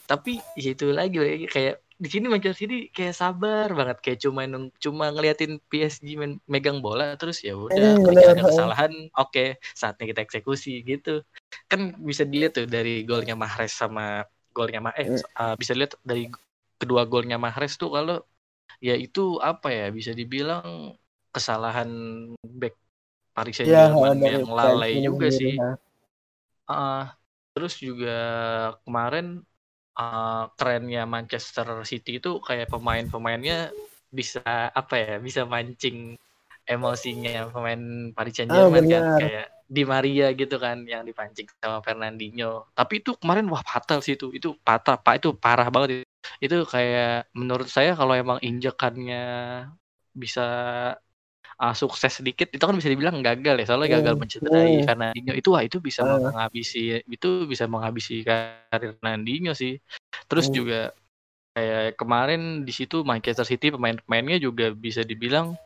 Tapi ya itu lagi kayak di sini Manchester City kayak sabar banget kayak cuma cuma ngeliatin PSG main, megang bola terus ya udah eh, ada kesalahan oke okay, saatnya kita eksekusi gitu. Kan bisa dilihat tuh dari golnya Mahrez sama golnya Mahrez eh, uh, bisa lihat dari kedua golnya Mahrez tuh kalau ya itu apa ya bisa dibilang kesalahan back Paris Saint-Germain ya, yang lalai juga sih. Uh, terus juga kemarin uh, kerennya Manchester City itu kayak pemain-pemainnya bisa apa ya bisa mancing emosinya pemain Paris Saint Germain oh, kan kayak Di Maria gitu kan yang dipancing sama Fernandinho. Tapi itu kemarin wah fatal sih itu. Itu patah pak itu parah banget itu, itu kayak menurut saya kalau emang injekannya bisa uh, sukses sedikit itu kan bisa dibilang gagal ya soalnya gagal hmm. mencederai hmm. Fernandinho itu wah itu bisa hmm. menghabisi itu bisa menghabisi karir Fernandinho sih terus hmm. juga kayak kemarin di situ Manchester City pemain-pemainnya juga bisa dibilang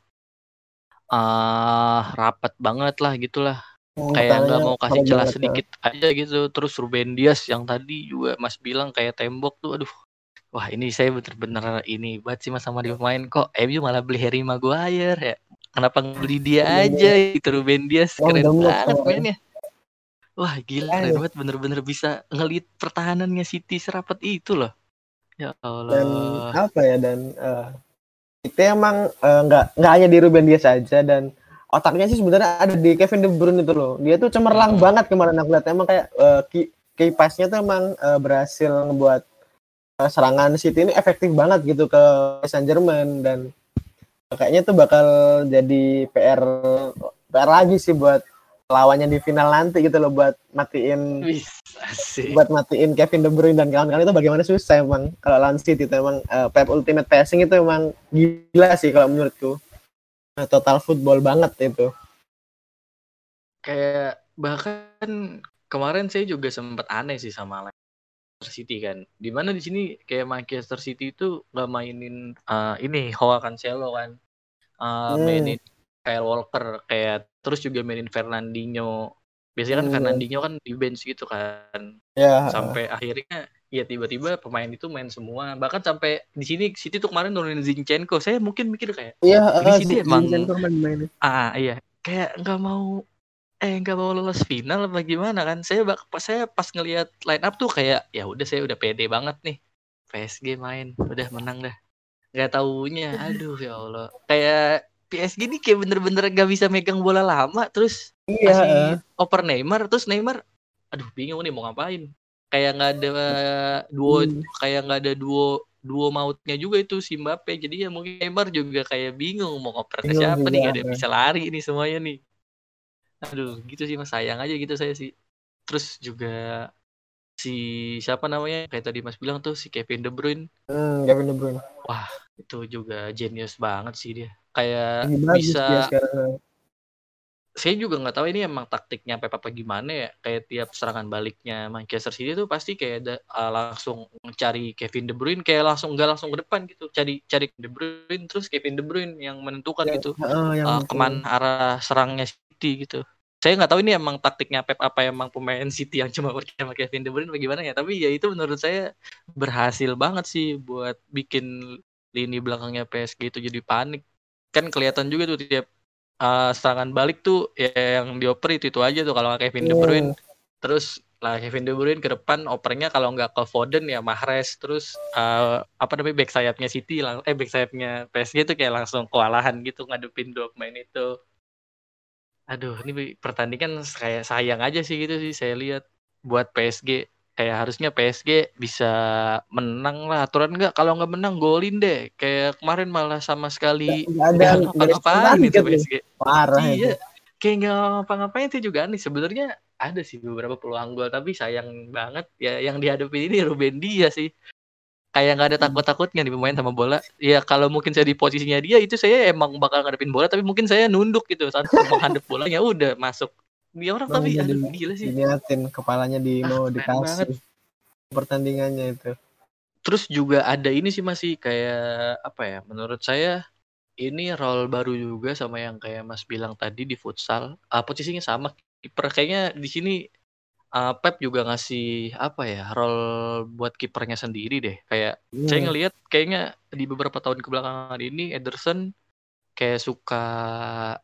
ah rapat banget lah gitulah. Hmm, Kayak nggak mau kasih celah ya. sedikit aja gitu. Terus Ruben Dias yang tadi juga Mas bilang kayak tembok tuh aduh. Wah, ini saya bener-bener ini banget sih Mas sama di pemain kok MU malah beli Harry Maguire ya. Kenapa beli dia Iya, aja gitu Ruben Dias keren gemuk banget mainnya. Wah, gila keren banget bener-bener bisa ngelit pertahanannya City serapat itu loh. Ya dan Allah. apa ya dan eh, itu emang eh, nggak nggak hanya di Ruben Dias saja dan otaknya sih sebenarnya ada di Kevin De Bruyne itu loh dia tuh cemerlang Hmm. banget kemarin aku lihat emang kayak eh, ki key pass-nya tuh emang eh, berhasil ngebuat eh, serangan City ini efektif banget gitu ke Saint Germain dan kayaknya tuh bakal jadi PR PR lagi sih buat lawannya di final nanti gitu loh buat matiin Wih, buat matiin Kevin De Bruyne dan kawan-kawan itu bagaimana susah emang kalau lawan City itu emang eh, Pep Ultimate Passing itu emang gila sih kalau menurutku. Eh, total football banget itu. Kayak bahkan kemarin saya juga sempat aneh sih sama Leicester City kan. Di mana di sini kayak Manchester City itu nggak mainin eh, ini Joao Cancelo kan. Eh, Hmm. mainin Kyle Walker kayak terus juga mainin Fernandinho. Biasanya kan Hmm. Fernandinho kan di bench gitu kan. ya Sampai akhirnya ya tiba-tiba pemain itu main semua. Bahkan sampai di sini City tuh kemarin nurunin Zinchenko. Saya mungkin mikir kayak iya Ini eh, City Zin- emang- Zinchenko kemarin main. Ah iya, kayak nggak mau eh nggak mau lolos final apa gimana kan? Saya bak pas saya pas ngelihat line up tuh kayak ya udah saya udah pede banget nih. PSG main, udah menang dah. Nggak taunya, aduh ya Allah. Kayak PSG ini kayak bener-bener gak bisa megang bola lama terus iya kasih eh. oper Neymar terus Neymar aduh bingung nih mau ngapain. Kayak nggak ada duo Hmm. kayak nggak ada duo duo mautnya juga itu si Mbappe jadi ya mungkin Neymar juga kayak bingung mau ngoper ke siapa nih juga, gak ada yang ya. bisa lari ini semuanya nih aduh gitu sih mas. Sayang aja gitu saya sih. Terus juga si siapa namanya kayak tadi mas bilang tuh si Kevin De Bruyne. Hmm, Kevin De Bruyne. Itu juga genius banget sih dia. Kayak bagus bisa dia sekarang. Saya juga nggak tahu ini emang taktiknya Pep apa gimana ya. Kayak tiap serangan baliknya Manchester City tuh pasti kayak ada uh, langsung cari Kevin De Bruyne kayak langsung nggak langsung ke depan gitu. Cari cari De Bruyne terus Kevin De Bruyne yang menentukan Ya, gitu Heeh, yang uh, ke mana arah serangnya City gitu saya nggak tahu ini emang taktiknya Pep apa emang pemain City yang cuma percaya sama Kevin De Bruyne bagaimana ya. Tapi ya itu menurut saya berhasil banget sih buat bikin lini belakangnya PSG itu jadi panik. Kan kelihatan juga tuh tiap uh, serangan balik tuh ya yang dioper itu itu aja tuh kalau nggak Kevin De Bruyne. Hmm, terus lah Kevin De Bruyne ke depan opernya kalau nggak ke Foden ya Mahrez terus uh, apa namanya back sayapnya City lang eh back sayapnya PSG tuh kayak langsung kewalahan gitu ngadepin dua pemain itu aduh ini pertandingan kayak sayang aja sih gitu sih saya lihat. Buat PSG kayak harusnya PSG bisa menang lah. Aturan nggak? Kalau nggak menang golin deh. Kayak kemarin malah sama sekali nggak ada nggak nggak ada ngapa-ngapain itu target loh. PSG parah itu. iya kayak nggak ngapa-ngapain itu juga aneh. Sebenarnya ada sih beberapa peluang gol tapi sayang banget ya yang dihadapi ini Ruben Dias sih kayak nggak ada Hmm. takut-takutnya nih pemain sama bola. Ya kalau mungkin saya di posisinya dia itu saya emang bakal ngadepin bola tapi mungkin saya nunduk gitu. Saat menghadap bolanya udah masuk. Dia orang tapi jadi- aduh gila sih. diliatin kepalanya di Ah, mau keren dikasih pertandingannya itu. Terus juga ada ini sih masih kayak apa ya menurut saya ini role baru juga sama yang kayak Mas bilang tadi di futsal. Ah, posisinya sama kiper. Kayaknya di sini ah, Pep juga ngasih apa ya role buat kipernya sendiri deh kayak saya Hmm. ngelihat kayaknya di beberapa tahun kebelakangan ini Ederson kayak suka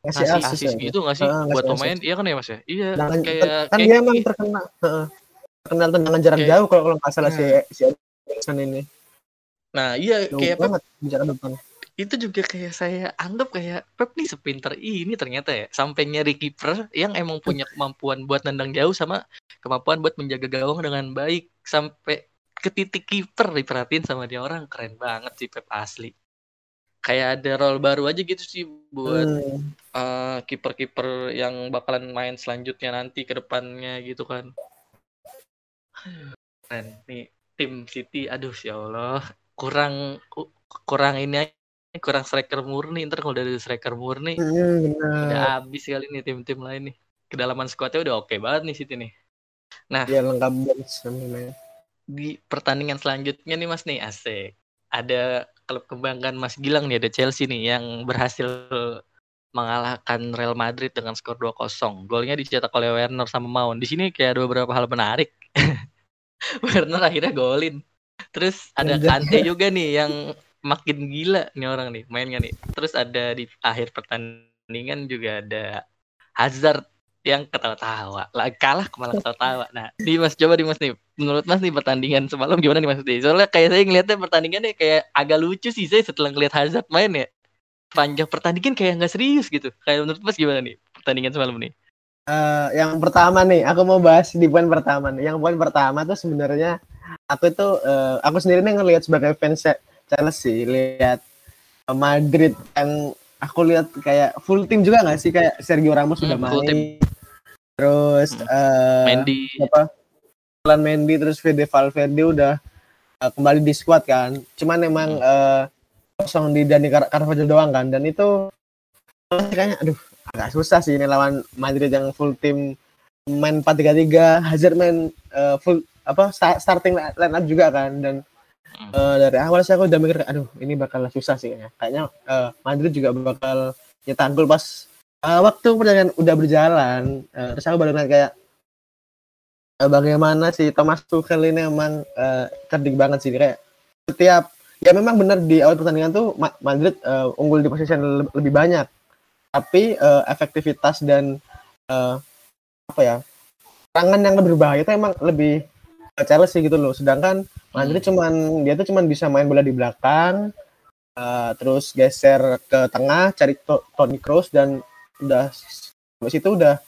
Ngasih asis asis ya, gitu nggak sih ngasih buat pemain iya kan ya Mas ya iya Tendangan- kayak kan kayak dia emang gini. terkenal heeh. terkenal tendangan jarak Kayak- jauh kalau kalau nggak salah si Nah. si Ederson ini nah iya jauh kayak Pep banget jarak depan itu juga kayak saya anggap kayak Pep nih sepinter ini ternyata ya. Sampai nyari kiper yang emang punya kemampuan buat nendang jauh sama kemampuan buat menjaga gawang dengan baik. Sampai ke titik kiper diperhatiin sama dia. Orang keren banget sih Pep asli. Kayak ada role baru aja gitu sih buat Hmm. eh, kiper-kiper yang bakalan main selanjutnya nanti ke depannya gitu kan. Keren nih tim City. Aduh ya Allah. Kurang ku- kurang ini aja, kurang striker murni ntar kalau udah ada striker murni Hmm, udah benar habis kali nih tim-tim lain nih kedalaman skuadnya udah oke banget nih City nih ya lengkap banget di pertandingan selanjutnya nih mas nih asik ada klub kebanggaan Mas Gilang nih ada Chelsea nih yang berhasil mengalahkan Real Madrid dengan skor 2-0. Golnya dicetak oleh Werner sama Mount. Di sini kayak ada beberapa hal menarik. Werner akhirnya golin. Terus ada Kante juga nih yang makin gila nih orang nih mainnya nih. Terus ada di akhir pertandingan juga ada Hazard yang ketawa-tawa. Lah kalah malah ketawa-tawa. Nah di mas coba di mas nih menurut mas nih pertandingan semalam gimana nih mas nih soalnya kayak saya ngeliatnya pertandingannya kayak agak lucu sih saya setelah ngeliat Hazard main ya. Panjang pertandingan kayak nggak serius gitu. Kayak menurut mas gimana nih pertandingan semalam nih? Uh, yang pertama nih, aku mau bahas di poin pertama nih. Yang poin pertama tuh sebenarnya aku itu uh, aku sendiri nih ngelihat sebagai fans Chelsea, lihat Madrid yang aku lihat kayak full tim juga nggak sih? Kayak Sergio Ramos hmm, sudah main, terus hmm. uh, Mendy. apa? Plan Mendy terus Fede Valverde udah uh, kembali di squad kan. Cuman emang hmm. uh, kosong di Dani Car Carvajal doang kan. Dan itu kayaknya aduh agak susah sih ini lawan Madrid yang full tim main 4-3-3 Hazard main uh, full apa starting line up juga kan. Dan uh, dari awal sih aku udah mikir aduh ini bakal susah sih kayaknya. Kayaknya uh, Madrid juga bakal nyetak gol pas uh, waktu perjalanan udah berjalan. Uh, terus aku baru ngeliat kayak uh, bagaimana si Thomas Tuchel ini emang uh, cerdik banget sih. Kayak setiap ya memang benar di awal pertandingan tuh Madrid uh, unggul di posisi lebih banyak. Tapi uh, efektivitas dan uh, apa ya serangan yang lebih berbahaya itu emang lebih Chelsea gitu loh. Sedangkan Madrid hmm. cuman dia tuh cuman bisa main bola di belakang uh, terus geser ke tengah cari Toni Kroos dan udah habis itu udah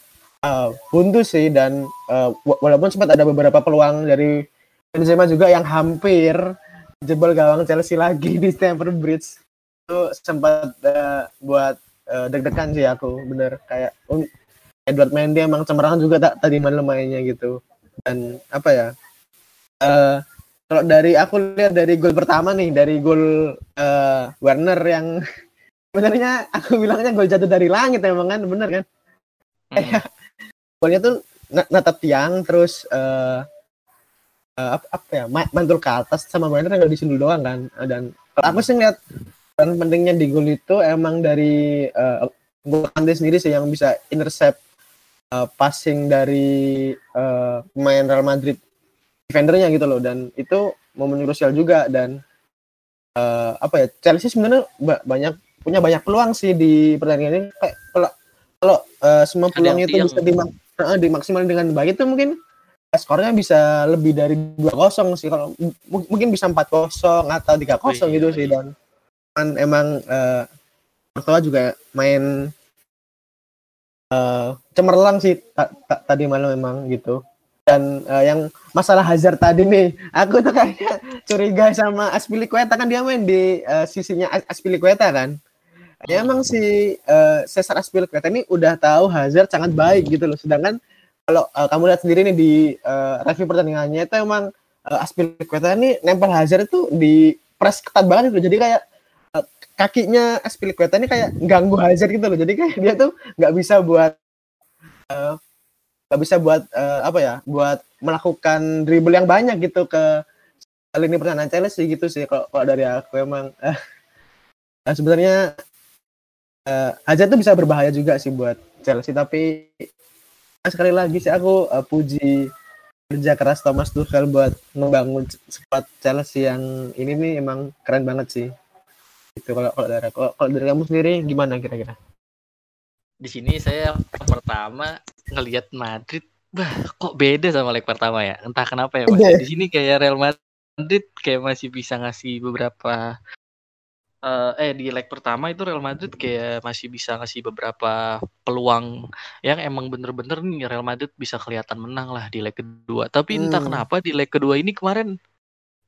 uh, buntu sih dan uh, walaupun sempat ada beberapa peluang dari Benzema juga yang hampir jebol gawang Chelsea lagi di Stamford Bridge. Itu sempat uh, buat uh, deg-degan sih aku bener. Kayak um, Edward Mendy emang cemerlang juga tak tadi malam mainnya gitu. Dan apa ya uh, kalau dari aku lihat dari gol pertama nih dari gol uh, Werner yang sebenarnya aku bilangnya gol jatuh dari langit emang kan bener kan hmm. golnya tuh natap tiang terus uh, uh, apa, apa ya mantul ke atas sama Werner nggak disundul doang kan dan kalau aku sih ngeliat dan pentingnya di gol itu emang dari uh, gol Kante sendiri sih yang bisa intercept uh, passing dari uh, pemain Real Madrid defendernya gitu loh. Dan itu momen krusial juga. Dan uh, apa ya Chelsea sebenarnya banyak punya banyak peluang sih di pertandingan ini. Kayak kalau kalau uh, semua peluang itu bisa dimak uh, dimaksimalkan dengan baik itu mungkin skornya bisa lebih dari dua kosong sih. Kalau mungkin bisa empat kosong atau tiga kosong iya, gitu iya. sih. dan kan emang uh, juga main uh, cemerlang sih tadi malam memang gitu dan uh, yang masalah Hazard tadi nih, aku tuh kayaknya curiga sama Aspilicueta kan dia main di uh, sisinya Aspilicueta kan ya emang si uh, Cesar Azpilicueta ini udah tahu Hazard sangat baik gitu loh. Sedangkan kalau uh, kamu lihat sendiri nih di uh, review pertandingannya itu emang uh, Azpilicueta ini nempel Hazard itu di press ketat banget gitu. Jadi kayak uh, kakinya Azpilicueta ini kayak ganggu Hazard gitu loh. Jadi kayak dia tuh nggak bisa buat nggak bisa buat uh, apa ya? Buat melakukan dribble yang banyak gitu ke lini pertahanan Chelsea gitu sih kalau, dari aku emang uh, sebenarnya uh, Hazard tuh bisa berbahaya juga sih buat Chelsea tapi sekali lagi sih aku uh, puji kerja keras Thomas Tuchel buat membangun squad Chelsea yang ini nih emang keren banget sih itu kalau kalau dari kalau dari kamu sendiri gimana kira-kira di sini saya pertama ngelihat Madrid bah kok beda sama leg pertama ya entah kenapa ya mas. di sini kayak Real Madrid kayak masih bisa ngasih beberapa uh, eh di leg pertama itu Real Madrid kayak masih bisa ngasih beberapa peluang yang emang bener-bener nih Real Madrid bisa kelihatan menang lah di leg kedua. Tapi hmm. entah kenapa di leg kedua ini kemarin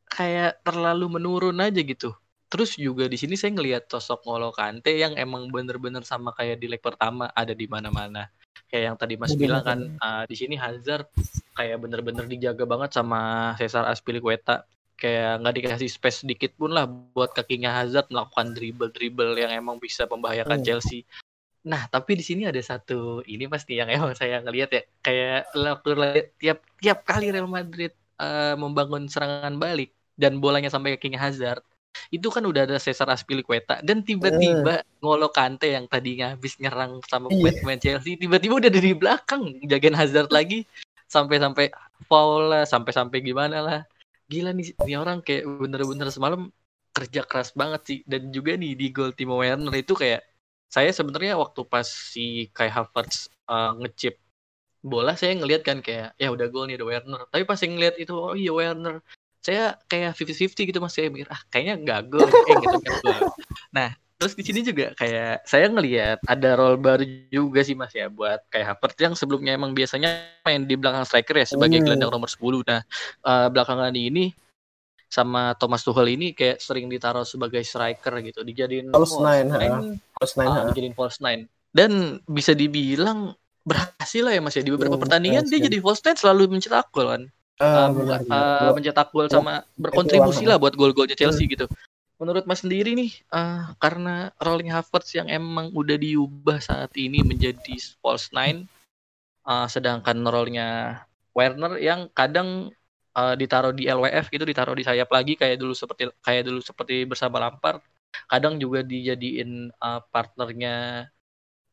kayak terlalu menurun aja gitu. Terus juga di sini saya ngelihat sosok Ngolo Kante yang emang bener-bener sama kayak di leg pertama ada di mana-mana. Kayak yang tadi Mas bilang kan uh, di sini Hazard kayak bener-bener dijaga banget sama Cesar Azpilicueta kayak nggak dikasih space sedikit pun lah buat kakinya Hazard melakukan dribble-dribble yang emang bisa membahayakan hmm. Chelsea. Nah, tapi di sini ada satu ini pasti yang emang saya ngelihat ya kayak tiap tiap kali Real Madrid uh, membangun serangan balik dan bolanya sampai kakinya Hazard, itu kan udah ada Cesar Azpilicueta dan tiba-tiba Ngolo Kante yang tadinya habis nyerang sama Iya. pemain Chelsea tiba-tiba udah dari belakang. Jagain Hazard lagi sampai-sampai foul lah sampai-sampai gimana lah. Gila nih ini orang kayak bener-bener semalam kerja keras banget sih. Dan juga nih di gol Timo Werner itu kayak saya sebenarnya waktu pas si Kai Havertz uh, ngechip bola saya ngelihat kan kayak ya udah gol nih ada Werner. Tapi pas saya ngeliat itu oh iya Werner saya kayak 50-50 gitu mas. Saya mikir ah kayaknya nggak gol eh gitu kan. Nah terus di sini juga kayak saya ngelihat ada role baru juga sih mas ya buat kayak Havertz yang sebelumnya emang biasanya main di belakang striker ya sebagai Hmm. gelandang nomor 10 nah eh, belakangan ini sama Thomas Tuchel ini kayak sering ditaruh sebagai striker gitu dijadiin False nine, nine, Terus nine, ha. dijadiin false nine. Dan bisa dibilang berhasil lah ya mas ya. Di beberapa Hmm, pertandingan dia jadi false nine selalu mencetak gol kan uh, benar, uh, benar. mencetak gol sama berkontribusi lah buat gol-golnya Chelsea gitu. Menurut Mas sendiri nih, uh, karena rolling Havertz yang emang udah diubah saat ini menjadi false nine, uh, sedangkan rollnya Werner yang kadang uh, ditaruh di LWF gitu, ditaruh di sayap lagi kayak dulu seperti kayak dulu seperti bersama Lampard, kadang juga dijadiin uh, partnernya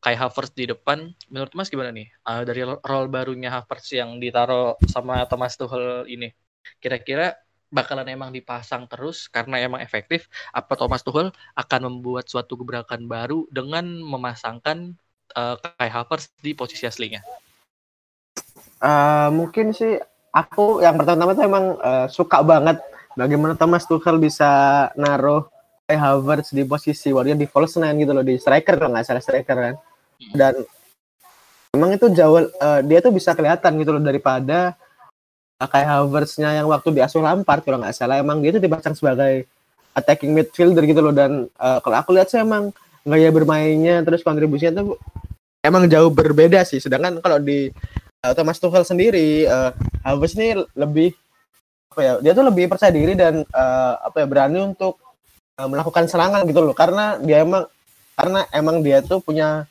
Kai Havertz di depan. Menurut Mas gimana nih? Uh, dari role barunya Havertz yang ditaruh sama Thomas Tuchel ini. Kira-kira bakalan emang dipasang terus karena emang efektif apa Thomas Tuchel akan membuat suatu gebrakan baru dengan memasangkan uh, Kai Havertz di posisi aslinya. Eh, mungkin sih aku yang pertama-tama tuh emang eh, suka banget bagaimana Thomas Tuchel bisa naruh Kai Havertz di posisi warga di false nine gitu loh di striker kalau nggak salah striker kan dan emang itu jauh eh, dia tuh bisa kelihatan gitu loh daripada eh, Kai Havertz-nya yang waktu di asuh Lampard kalau nggak salah. Emang dia tuh dipasang sebagai attacking midfielder gitu loh. Dan eh, kalau aku lihat sih emang gaya bermainnya terus kontribusinya tuh emang jauh berbeda sih. Sedangkan kalau di uh, Thomas Tuchel sendiri uh, Havertz ini lebih apa ya dia tuh lebih percaya diri dan uh, apa ya berani untuk uh, melakukan serangan gitu loh. Karena dia emang karena emang dia tuh punya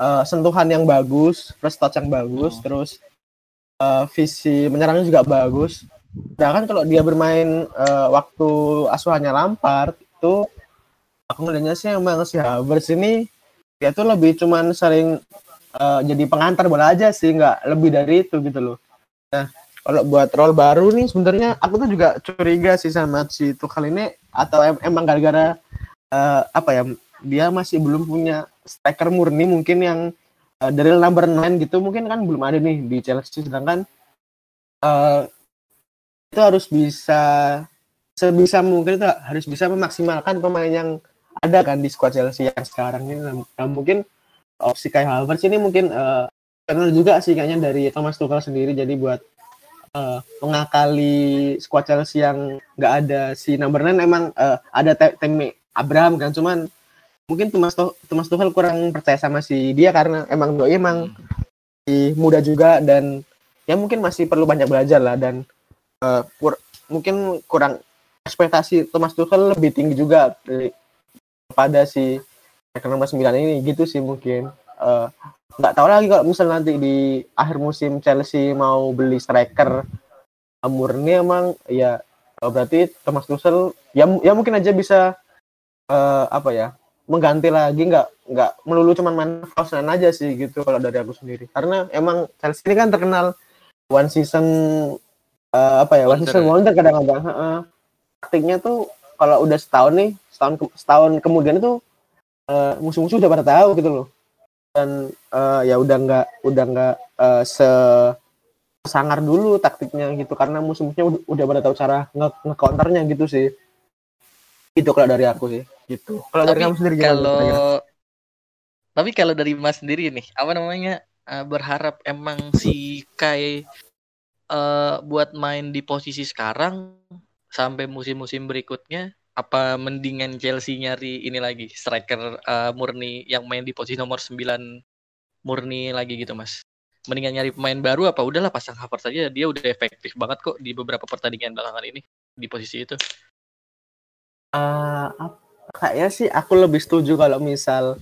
uh, sentuhan yang bagus plus touch yang bagus Hmm. terus uh, visi menyerangnya juga bagus sedangkan kalau dia bermain uh, waktu asuhannya Lampard itu aku ngeliatnya sih emang si Havertz ini dia tuh lebih cuman sering eh, jadi pengantar bola aja sih nggak lebih dari itu gitu loh nah kalau buat role baru nih sebenarnya aku tuh juga curiga sih sama si Tuchel ini atau em- emang gara-gara eh, apa ya dia masih belum punya striker murni mungkin yang eh, dari number 9 gitu mungkin kan belum ada nih di Chelsea. Sedangkan eh, itu harus bisa sebisa mungkin itu harus bisa memaksimalkan pemain yang ada kan di squad Chelsea yang sekarang ini. Nah, nah, mungkin opsi Kai Havertz ini mungkin eh benar juga sih kayaknya dari Thomas Tuchel sendiri. Jadi buat eh, mengakali squad Chelsea yang nggak ada si number 9 emang eh, ada Te- Temi Abraham kan. Cuman mungkin Thomas Thomas Tuchel kurang percaya sama si dia karena emang doi emang masih muda juga dan ya mungkin masih perlu banyak belajar lah dan eh, kur- mungkin kurang ekspektasi Thomas Tuchel lebih tinggi juga kepada si nomor 9 ini gitu sih mungkin. Eh, nggak tahu lagi kalau misal nanti di akhir musim Chelsea mau beli striker murni emang ya eh, berarti Thomas Tuchel ya ya mungkin aja bisa eh, apa ya mengganti lagi nggak nggak melulu cuman main false nine aja sih gitu kalau dari aku sendiri karena emang Chelsea ini kan terkenal one season eh, apa ya one Wonder. season wonder kadang-kadang heeh. taktiknya tuh kalau udah setahun nih setahun ke- setahun kemudian itu eh, musuh-musuh udah pada tahu gitu loh dan eh, ya udah nggak udah nggak eh, se sangar dulu taktiknya gitu karena musuh-musuhnya udah, udah pada tahu cara nge nge-counternya gitu sih itu kalau dari aku sih gitu kalau dari Tapi kamu sendiri gimana? kalau Kira-kira? tapi kalau dari Mas sendiri nih apa namanya eh, berharap emang si Kai eh, buat main di posisi sekarang sampai musim-musim berikutnya apa mendingan Chelsea nyari ini lagi striker eh, murni yang main di posisi nomor 9 murni lagi gitu Mas mendingan nyari pemain baru apa udahlah pasang Havertz saja dia udah efektif banget kok di beberapa pertandingan belakangan ini di posisi itu Eh, ap- kayaknya sih aku lebih setuju kalau misal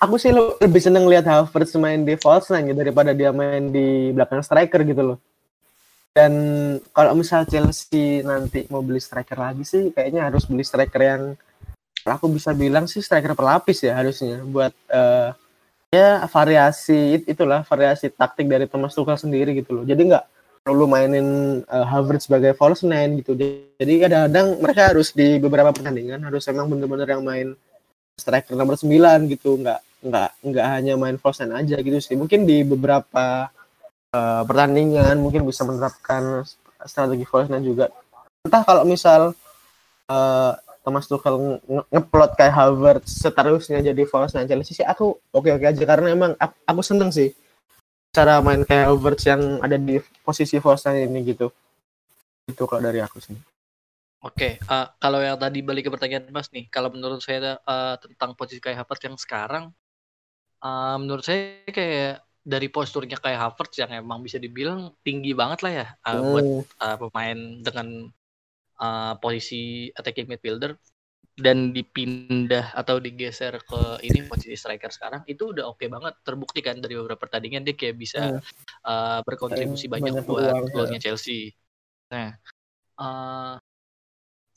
aku sih le- lebih seneng lihat Havertz main di false nine ya, daripada dia main di belakang striker gitu loh. Dan kalau misal Chelsea nanti mau beli striker lagi sih, kayaknya harus beli striker yang aku bisa bilang sih striker pelapis ya harusnya buat uh, ya variasi itulah variasi taktik dari Thomas Tuchel sendiri gitu loh. Jadi nggak perlu mainin uh, Havertz sebagai false nine gitu. Jadi kadang-kadang mereka harus di beberapa pertandingan harus emang bener-bener yang main striker nomor 9 gitu, nggak nggak nggak hanya main false nine aja gitu sih. Mungkin di beberapa uh, pertandingan mungkin bisa menerapkan strategi false nine juga. Entah kalau misal uh, Thomas Tuchel ngeplot kayak Harvard seterusnya jadi false nine Chelsea sih aku oke-oke aja karena emang aku, aku seneng sih cara main kayak Harvard yang ada di posisi nine ini gitu. Itu kalau dari aku sih. Oke, okay, uh, kalau yang tadi balik ke pertanyaan Mas nih, kalau menurut saya uh, tentang posisi kayak Harvard yang sekarang, uh, menurut saya kayak dari posturnya kayak Havertz yang emang bisa dibilang tinggi banget lah ya uh, hmm. buat uh, pemain dengan uh, posisi attacking midfielder dan dipindah atau digeser ke ini posisi striker sekarang itu udah oke okay banget terbukti kan dari beberapa pertandingan dia kayak bisa hmm. uh, berkontribusi banyak, banyak buat ya. golnya ya. Chelsea. Nah, uh,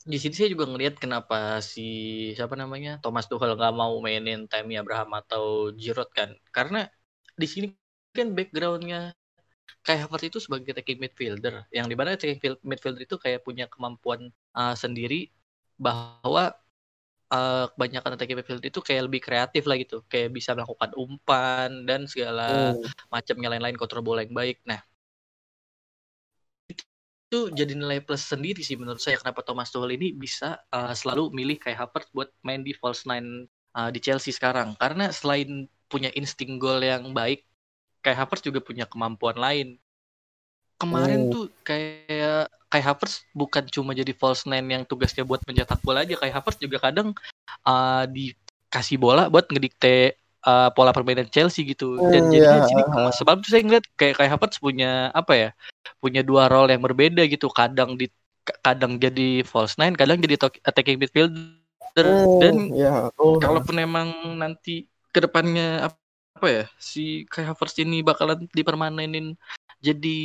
di sini saya juga ngelihat kenapa si siapa namanya Thomas Tuchel nggak mau mainin Tammy Abraham atau Giroud kan karena di sini kan backgroundnya kayak Havertz itu sebagai attacking midfielder yang di mana attacking midfielder itu kayak punya kemampuan uh, sendiri bahwa uh, kebanyakan attacking midfielder itu kayak lebih kreatif lah gitu kayak bisa melakukan umpan dan segala hmm. macamnya lain-lain kontrol bola yang baik nah itu jadi nilai plus sendiri sih menurut saya kenapa Thomas Tuchel ini bisa uh, selalu milih kayak Havertz buat main di false nine uh, di Chelsea sekarang karena selain punya insting gol yang baik kayak Havertz juga punya kemampuan lain. Kemarin oh. tuh kayak kayak Havertz bukan cuma jadi false nine yang tugasnya buat mencetak bola aja, kayak Havertz juga kadang uh, dikasih bola buat ngedikte uh, pola permainan Chelsea gitu. Dan oh, jadinya yeah. sini sebab itu saya ngeliat kayak kayak Havertz punya apa ya? Punya dua role yang berbeda gitu. Kadang di kadang jadi false nine, kadang jadi attacking midfielder. Oh, dan yeah. oh, kalaupun emang nanti ke depannya apa ya si Kai Havertz ini bakalan dipermanenin jadi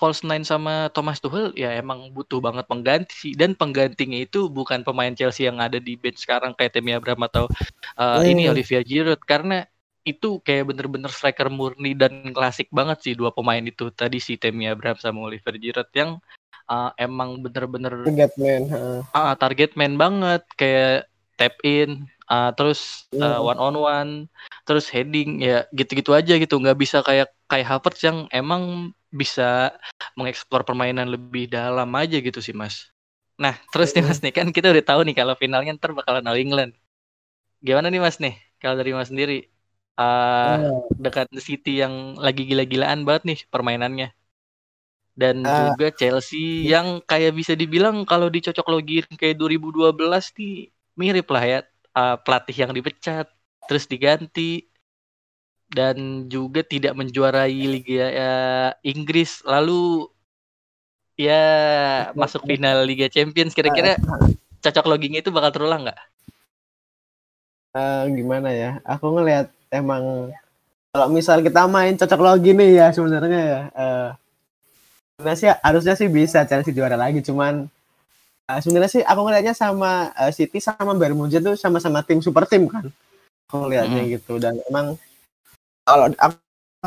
false nine sama Thomas Tuchel ya emang butuh banget pengganti. Dan penggantinya itu bukan pemain Chelsea yang ada di bench sekarang kayak Temi Abraham atau uh, hmm. ini Olivia Giroud. Karena itu kayak bener-bener striker murni dan klasik banget sih dua pemain itu. Tadi si Temi Abraham sama Oliver Giroud yang uh, emang bener-bener target man uh. Uh, target man banget. Kayak tap in uh, terus uh, one on one terus heading ya gitu-gitu aja gitu. Nggak bisa kayak kayak Havertz yang emang bisa mengeksplor permainan lebih dalam aja gitu sih mas. Nah terus nih mas nih kan kita udah tahu nih kalau finalnya ntar bakalan All England. Gimana nih mas nih? Kalau dari mas sendiri uh, dekat City yang lagi gila-gilaan banget nih permainannya. Dan uh, juga Chelsea yang kayak bisa dibilang kalau dicocok login kayak 2012 nih mirip lah ya uh, pelatih yang dipecat terus diganti dan juga tidak menjuarai Liga uh, Inggris lalu ya masuk final Liga Champions kira-kira cocok logging itu bakal terulang nggak? Uh, gimana ya? Aku ngelihat emang kalau misal kita main cocok login nih ya sebenarnya ya. Uh, sih harusnya sih bisa Chelsea juara lagi cuman uh, sebenarnya sih aku ngelihatnya sama uh, City sama Bayern Munchen tuh sama-sama tim super tim kan aku ngelihatnya hmm. gitu dan emang kalau aku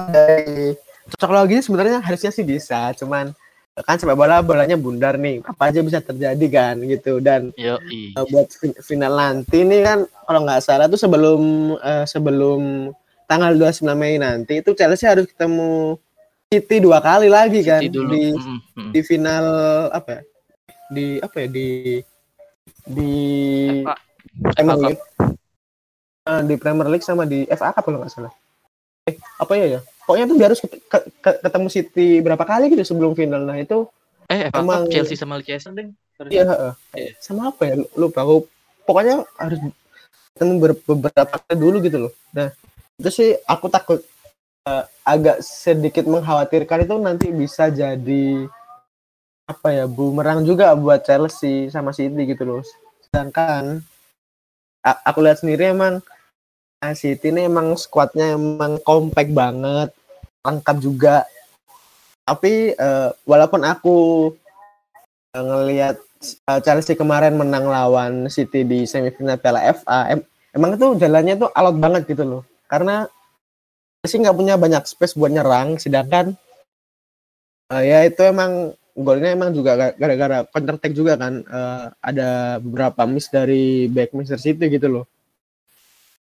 dari cocok lagi sebenarnya harusnya sih bisa cuman kan sepak bola bolanya bundar nih. Apa aja bisa terjadi kan gitu. Dan uh, buat final nanti ini kan kalau nggak salah tuh sebelum uh, sebelum tanggal 29 Mei nanti itu Chelsea harus ketemu City dua kali lagi kan dulu. di mm -hmm. di final apa ya? di apa ya? Di di Premier League. Uh, di Premier League sama di FA Cup kalau nggak salah eh apa ya ya? Pokoknya tuh dia harus ketemu City berapa kali gitu sebelum final. Nah itu eh FA emang, Cup Chelsea sama Leicester deh iya yeah. sama apa ya? Lupa. Aku pokoknya harus ketemu beberapa kali dulu gitu loh. Nah itu sih aku takut uh, agak sedikit mengkhawatirkan itu nanti bisa jadi apa ya bumerang juga buat Chelsea sama City gitu loh. Sedangkan aku lihat sendiri emang City ini emang skuadnya emang kompak banget, lengkap juga. tapi uh, walaupun aku uh, ngelihat uh, Chelsea kemarin menang lawan City di semifinal Piala FA em emang itu jalannya tuh alot banget gitu loh karena Chelsea nggak punya banyak space buat nyerang sedangkan uh, ya itu emang golnya emang juga gara-gara counter attack juga kan uh, ada beberapa miss dari back Manchester City gitu loh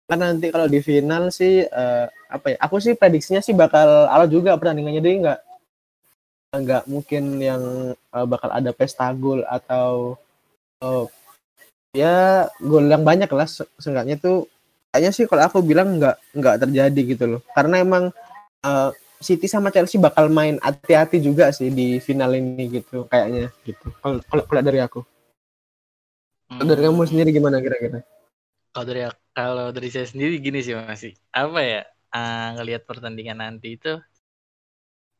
kan nanti kalau di final sih uh, apa ya aku sih prediksinya sih bakal ala juga pertandingannya dia nggak nggak mungkin yang uh, bakal ada pesta gol atau uh, ya gol yang banyak lah seenggaknya tuh kayaknya sih kalau aku bilang nggak nggak terjadi gitu loh. Karena emang uh, City sama Chelsea bakal main hati-hati juga sih di final ini gitu kayaknya gitu. Kalau kalau dari aku. Dari kamu sendiri gimana kira-kira kalau dari kalau dari saya sendiri gini sih masih apa ya uh, ngelihat pertandingan nanti itu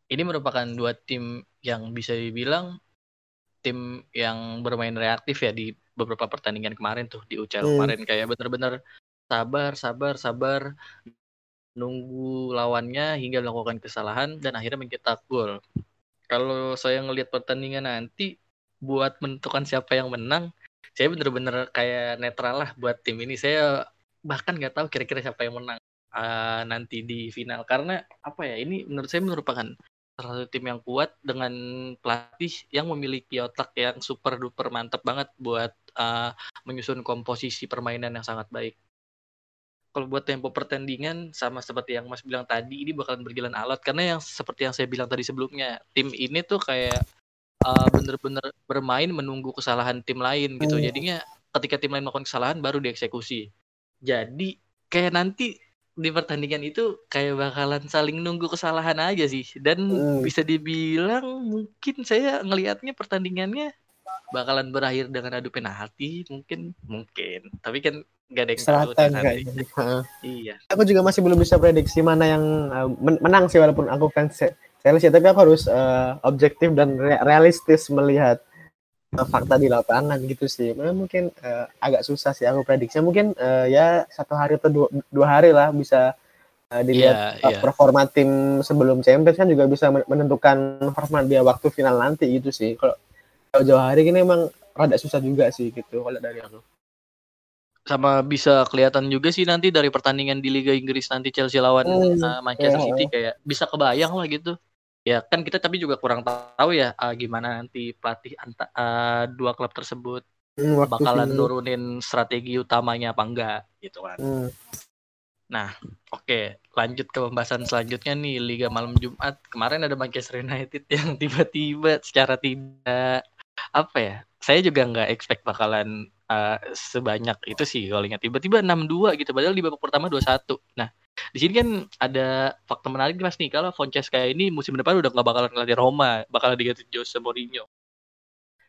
ini merupakan dua tim yang bisa dibilang tim yang bermain reaktif ya di beberapa pertandingan kemarin tuh di UCL hmm. kemarin kayak bener-bener sabar sabar sabar nunggu lawannya hingga melakukan kesalahan dan akhirnya mencetak gol. Kalau saya ngelihat pertandingan nanti buat menentukan siapa yang menang, saya bener-bener kayak netral lah buat tim ini. Saya bahkan nggak tahu kira-kira siapa yang menang uh, nanti di final karena apa ya ini menurut saya merupakan salah satu tim yang kuat dengan pelatih yang memiliki otak yang super duper mantap banget buat uh, menyusun komposisi permainan yang sangat baik. Kalau buat tempo pertandingan sama seperti yang Mas bilang tadi ini bakalan berjalan alat karena yang seperti yang saya bilang tadi sebelumnya tim ini tuh kayak uh, bener-bener bermain menunggu kesalahan tim lain gitu. Hmm. Jadinya ketika tim lain melakukan kesalahan baru dieksekusi. Jadi kayak nanti di pertandingan itu kayak bakalan saling nunggu kesalahan aja sih dan hmm. bisa dibilang mungkin saya ngelihatnya pertandingannya bakalan berakhir dengan adu penalti mungkin mungkin tapi kan gak ada yang tahu nanti iya aku juga masih belum bisa prediksi mana yang uh, menang sih walaupun aku fans Chelsea tapi aku harus uh, objektif dan realistis melihat uh, fakta di lapangan gitu sih. Nah, mungkin uh, agak susah sih aku prediksi. Mungkin uh, ya satu hari atau dua, dua hari lah bisa uh, dilihat yeah, yeah. performa tim sebelum Champions kan juga bisa menentukan performa dia waktu final nanti gitu sih. Kalau jauh-jauh hari ini emang rada susah juga sih gitu kalau dari aku sama bisa kelihatan juga sih nanti dari pertandingan di Liga Inggris nanti Chelsea lawan hmm, uh, Manchester yeah. City kayak bisa kebayang lah gitu ya kan kita tapi juga kurang tahu ya uh, gimana nanti pelatih anta, uh, dua klub tersebut hmm, bakalan ini. nurunin strategi utamanya apa enggak gitu kan. Hmm. Nah, oke, okay. lanjut ke pembahasan selanjutnya nih Liga malam Jumat. Kemarin ada Manchester United yang tiba-tiba secara tidak apa ya? Saya juga nggak expect bakalan uh, sebanyak itu sih golnya. Tiba-tiba 6-2 gitu padahal di babak pertama 2-1. Nah, di sini kan ada fakta menarik mas nih. Kalau kayak ini musim depan udah nggak bakalan ngelatih Roma bakalan diganti Jose Mourinho.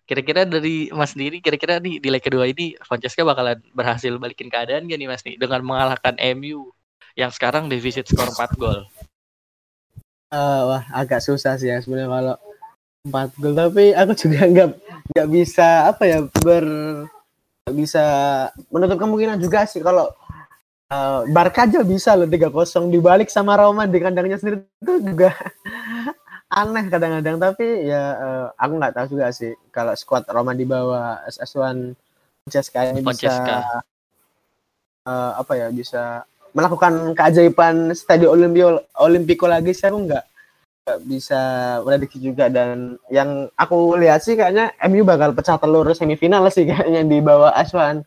Kira-kira dari mas sendiri kira-kira nih di leg kedua ini Francesca bakalan berhasil balikin keadaan gak nih mas nih? Dengan mengalahkan MU yang sekarang defisit skor 4 gol. Uh, wah agak susah sih ya sebenarnya kalau 4 gol. Tapi aku juga nggak nggak bisa apa ya ber bisa menutup kemungkinan juga sih kalau uh, Barca aja bisa loh 3-0 dibalik sama Roma di kandangnya sendiri itu juga aneh kadang-kadang. Tapi ya uh, aku nggak tahu juga sih kalau squad Roma di bawah SS1 Francesca ini bisa uh, apa ya bisa melakukan keajaiban Stadio Olimpio Olimpico lagi sih aku nggak nggak bisa prediksi juga. Dan yang aku lihat sih kayaknya MU bakal pecah telur semifinal sih kayaknya di bawah Aswan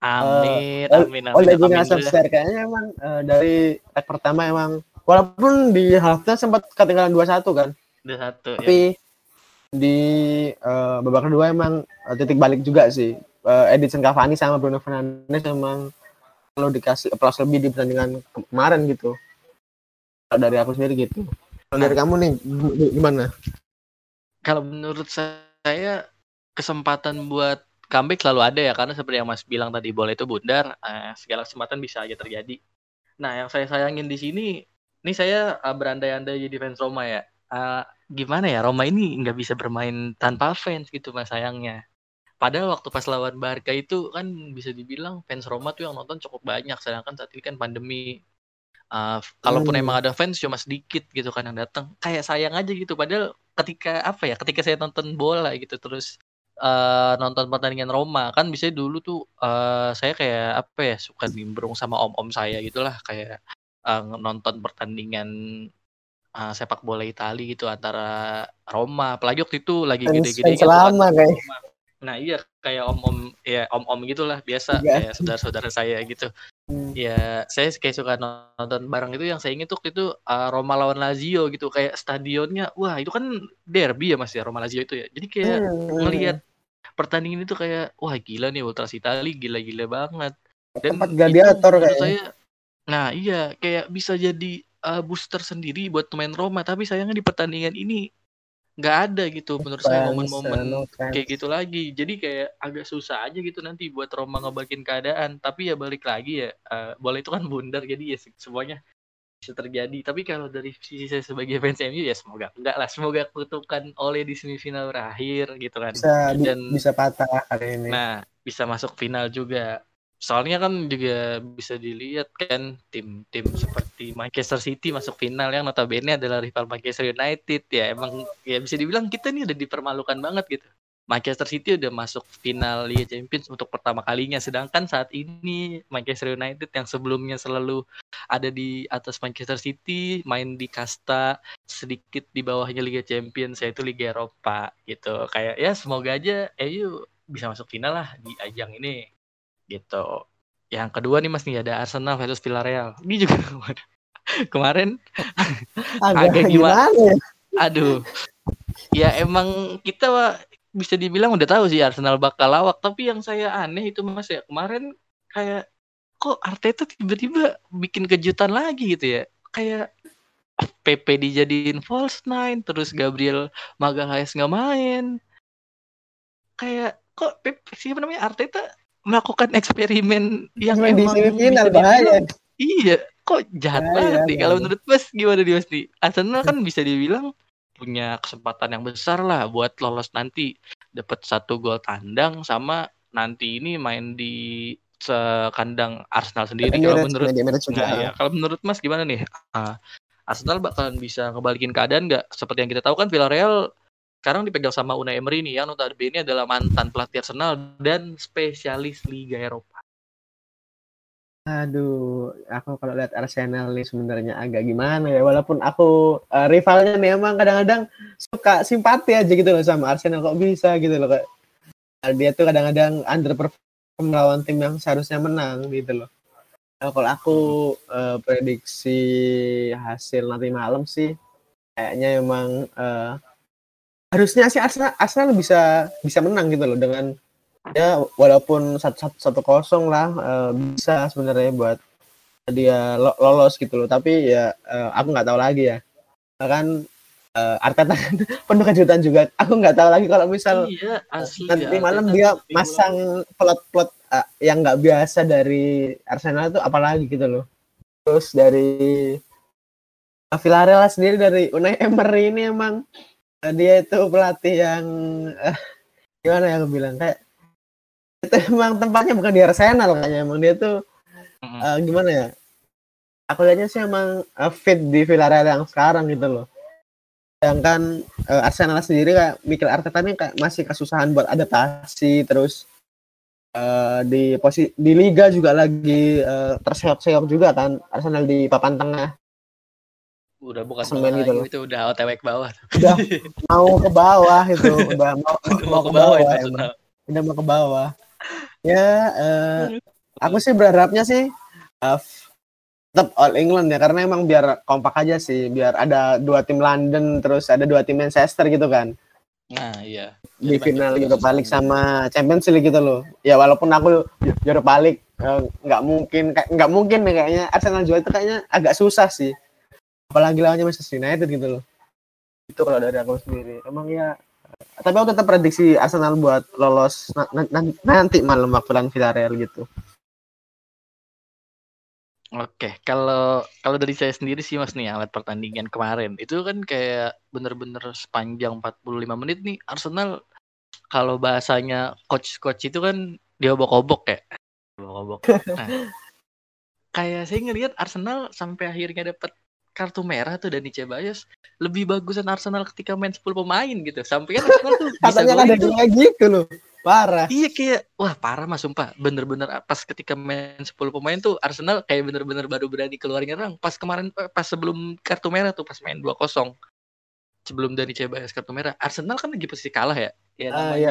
Amin, uh, amin, amin. Oleh Gunnar Solskjaer kayaknya emang uh, dari leg pertama emang walaupun di halftime sempat ketinggalan 2-1 kan. 2-1 Tapi ya. di uh, babak kedua emang uh, titik balik juga sih. Uh, Edison Cavani sama Bruno Fernandes emang kalau dikasih plus lebih di pertandingan kemarin gitu. Dari aku sendiri gitu. Kalau dari kamu nih gimana? Kalau menurut saya kesempatan buat comeback selalu ada ya karena seperti yang Mas bilang tadi bola itu bundar, eh, segala kesempatan bisa aja terjadi. Nah, yang saya sayangin di sini, ini saya uh, berandai-andai jadi fans Roma ya. Uh, gimana ya Roma ini nggak bisa bermain tanpa fans gitu mas sayangnya. Padahal waktu pas lawan Barca itu kan bisa dibilang fans Roma tuh yang nonton cukup banyak, sedangkan saat ini kan pandemi Uh, kalaupun Hmm. emang ada fans cuma sedikit gitu kan yang datang. Kayak sayang aja gitu. Padahal ketika apa ya? Ketika saya nonton bola gitu terus eh, nonton pertandingan Roma kan bisa dulu tuh eh, saya kayak apa ya suka nimbrung sama om-om saya gitulah kayak eh, nonton pertandingan eh, sepak bola Italia gitu antara Roma apalagi waktu itu lagi gede-gede fans lama kayak. Nah iya kayak om-om ya om-om gitulah biasa Iya. kayak saudara-saudara saya gitu. Hmm. Ya saya kayak suka nonton bareng itu yang saya ingat tuh itu uh, Roma lawan Lazio gitu kayak stadionnya wah itu kan derby ya Mas ya Roma Lazio itu ya. Jadi kayak Hmm. ngelihat pertandingan itu kayak wah gila nih Ultras Itali gila-gila banget. Dan tempat gladiator kayak. saya nah iya kayak bisa jadi uh, booster sendiri buat pemain Roma tapi sayangnya di pertandingan ini nggak ada gitu menurut saya momen-momen fans. kayak gitu lagi jadi kayak agak susah aja gitu nanti buat Roma ngebalikin keadaan tapi ya balik lagi ya eh, bola itu kan bundar jadi ya se- semuanya bisa terjadi. Tapi kalau dari sisi saya sebagai fans MU ya semoga enggak lah. Semoga kutukan oleh di semifinal berakhir gitu kan. Bisa bi- dan bisa patah hari ini. nah bisa masuk final juga. Soalnya kan juga bisa dilihat kan tim-tim seperti Manchester City masuk final yang notabene adalah rival Manchester United. Ya emang ya bisa dibilang kita nih udah dipermalukan banget gitu Manchester City udah masuk final Liga Champions untuk pertama kalinya. Sedangkan saat ini Manchester United yang sebelumnya selalu ada di atas Manchester City main di kasta sedikit di bawahnya Liga Champions yaitu Liga Eropa gitu. Kayak ya semoga aja MU bisa masuk final lah di ajang ini gitu. Yang kedua nih mas nih ada Arsenal versus Villarreal. Ini juga kemarin agak, agak gimana? ya? aduh. Ya emang kita bisa dibilang udah tahu sih Arsenal bakal lawak tapi yang saya aneh itu mas ya kemarin kayak kok Arteta tiba-tiba bikin kejutan lagi gitu ya kayak PP dijadiin false nine terus Gabriel Magalhaes nggak main kayak kok Pep siapa namanya Arteta melakukan eksperimen yang di emang dibilang- bahaya. Iya, kok jahat Bahaya, banget nih. Kalau menurut Mas gimana nih Mas nih? Arsenal kan bisa dibilang punya kesempatan yang besar lah buat lolos nanti dapat satu gol tandang sama nanti ini main di sekandang Arsenal sendiri. Kalau menurut di Emirates juga. Nah, ya, kalau menurut Mas gimana nih? Ah, Arsenal bakalan bisa ngebalikin keadaan nggak? Seperti yang kita tahu kan Villarreal sekarang dipegang sama Unai Emery nih yang notabene adalah mantan pelatih Arsenal dan spesialis Liga Eropa. Aduh, aku kalau lihat Arsenal nih sebenarnya agak gimana ya. Walaupun aku eh, rivalnya nih emang kadang-kadang suka simpati aja gitu loh sama Arsenal kok bisa gitu loh eh, dia tuh kadang-kadang underperform melawan tim yang seharusnya menang gitu loh. Nah, kalau aku eh, prediksi hasil nanti malam sih kayaknya emang eh, harusnya sih Arsenal Arsenal bisa bisa menang gitu loh dengan ya walaupun satu satu, satu kosong lah eh, bisa sebenarnya buat dia lo- lolos gitu loh. Tapi ya eh, aku nggak tahu lagi ya. Kan eh, Arteta kan penuh kejutan juga. Aku nggak tahu lagi kalau misal Iya, asli. nanti ya, malam dia pasti masang plot-plot eh, yang nggak biasa dari Arsenal itu apalagi gitu loh. Terus dari eh, Villarreal sendiri dari Unai Emery ini emang eh, dia itu pelatih yang eh, gimana ya aku bilang kayak itu emang tempatnya bukan di Arsenal kayaknya emang dia tuh Mm-mm. eh, gimana ya aku lihatnya sih emang eh, fit di Villarreal yang sekarang gitu loh sedangkan eh, Arsenal sendiri kayak Mikel Arteta ini kayak masih kesusahan buat adaptasi terus eh, di posisi di liga juga lagi eh, terseok-seok juga kan Arsenal di papan tengah udah bukan Semen gitu loh. itu udah OTW ke bawah. udah mau ke bawah itu udah mau, Mau ke bawah itu emang. Arsenal. udah mau ke bawah ya eh, aku sih berharapnya sih eh, f- tetap All England ya karena emang biar kompak aja sih biar ada dua tim London terus ada dua tim Manchester gitu kan. Nah, iya. di Jadi final Europa. League sama Champions League gitu loh. Ya walaupun aku Europa League eh, nggak mungkin kayak nggak mungkin nih kayaknya. Arsenal juara itu kayaknya agak susah sih. Apalagi lawannya Manchester United gitu loh. Itu kalau dari aku sendiri. Emang ya tapi aku tetap prediksi Arsenal buat lolos na- na- na- nanti malam waktu lawan Villarreal gitu Oke, kalau kalau dari saya sendiri sih Mas nih alat pertandingan kemarin itu kan kayak bener-bener sepanjang 45 menit nih Arsenal kalau bahasanya coach-coach itu kan dia obok-obok ya. Obok-obok. Nah, kayak saya ngelihat Arsenal sampai akhirnya dapat kartu merah tuh Dani Ceballos lebih bagusan Arsenal ketika main 10 pemain gitu. Sampai kan Arsenal tuh bisa golin ada gitu loh. Parah. Iya kayak wah parah mas sumpah bener-bener pas ketika main 10 pemain tuh Arsenal kayak bener-bener baru berani keluar nyerang pas kemarin eh, pas sebelum kartu merah tuh pas main 2-0 sebelum Dani Ceballos kartu merah Arsenal kan lagi posisi kalah ya? Ya Ah namanya. ya.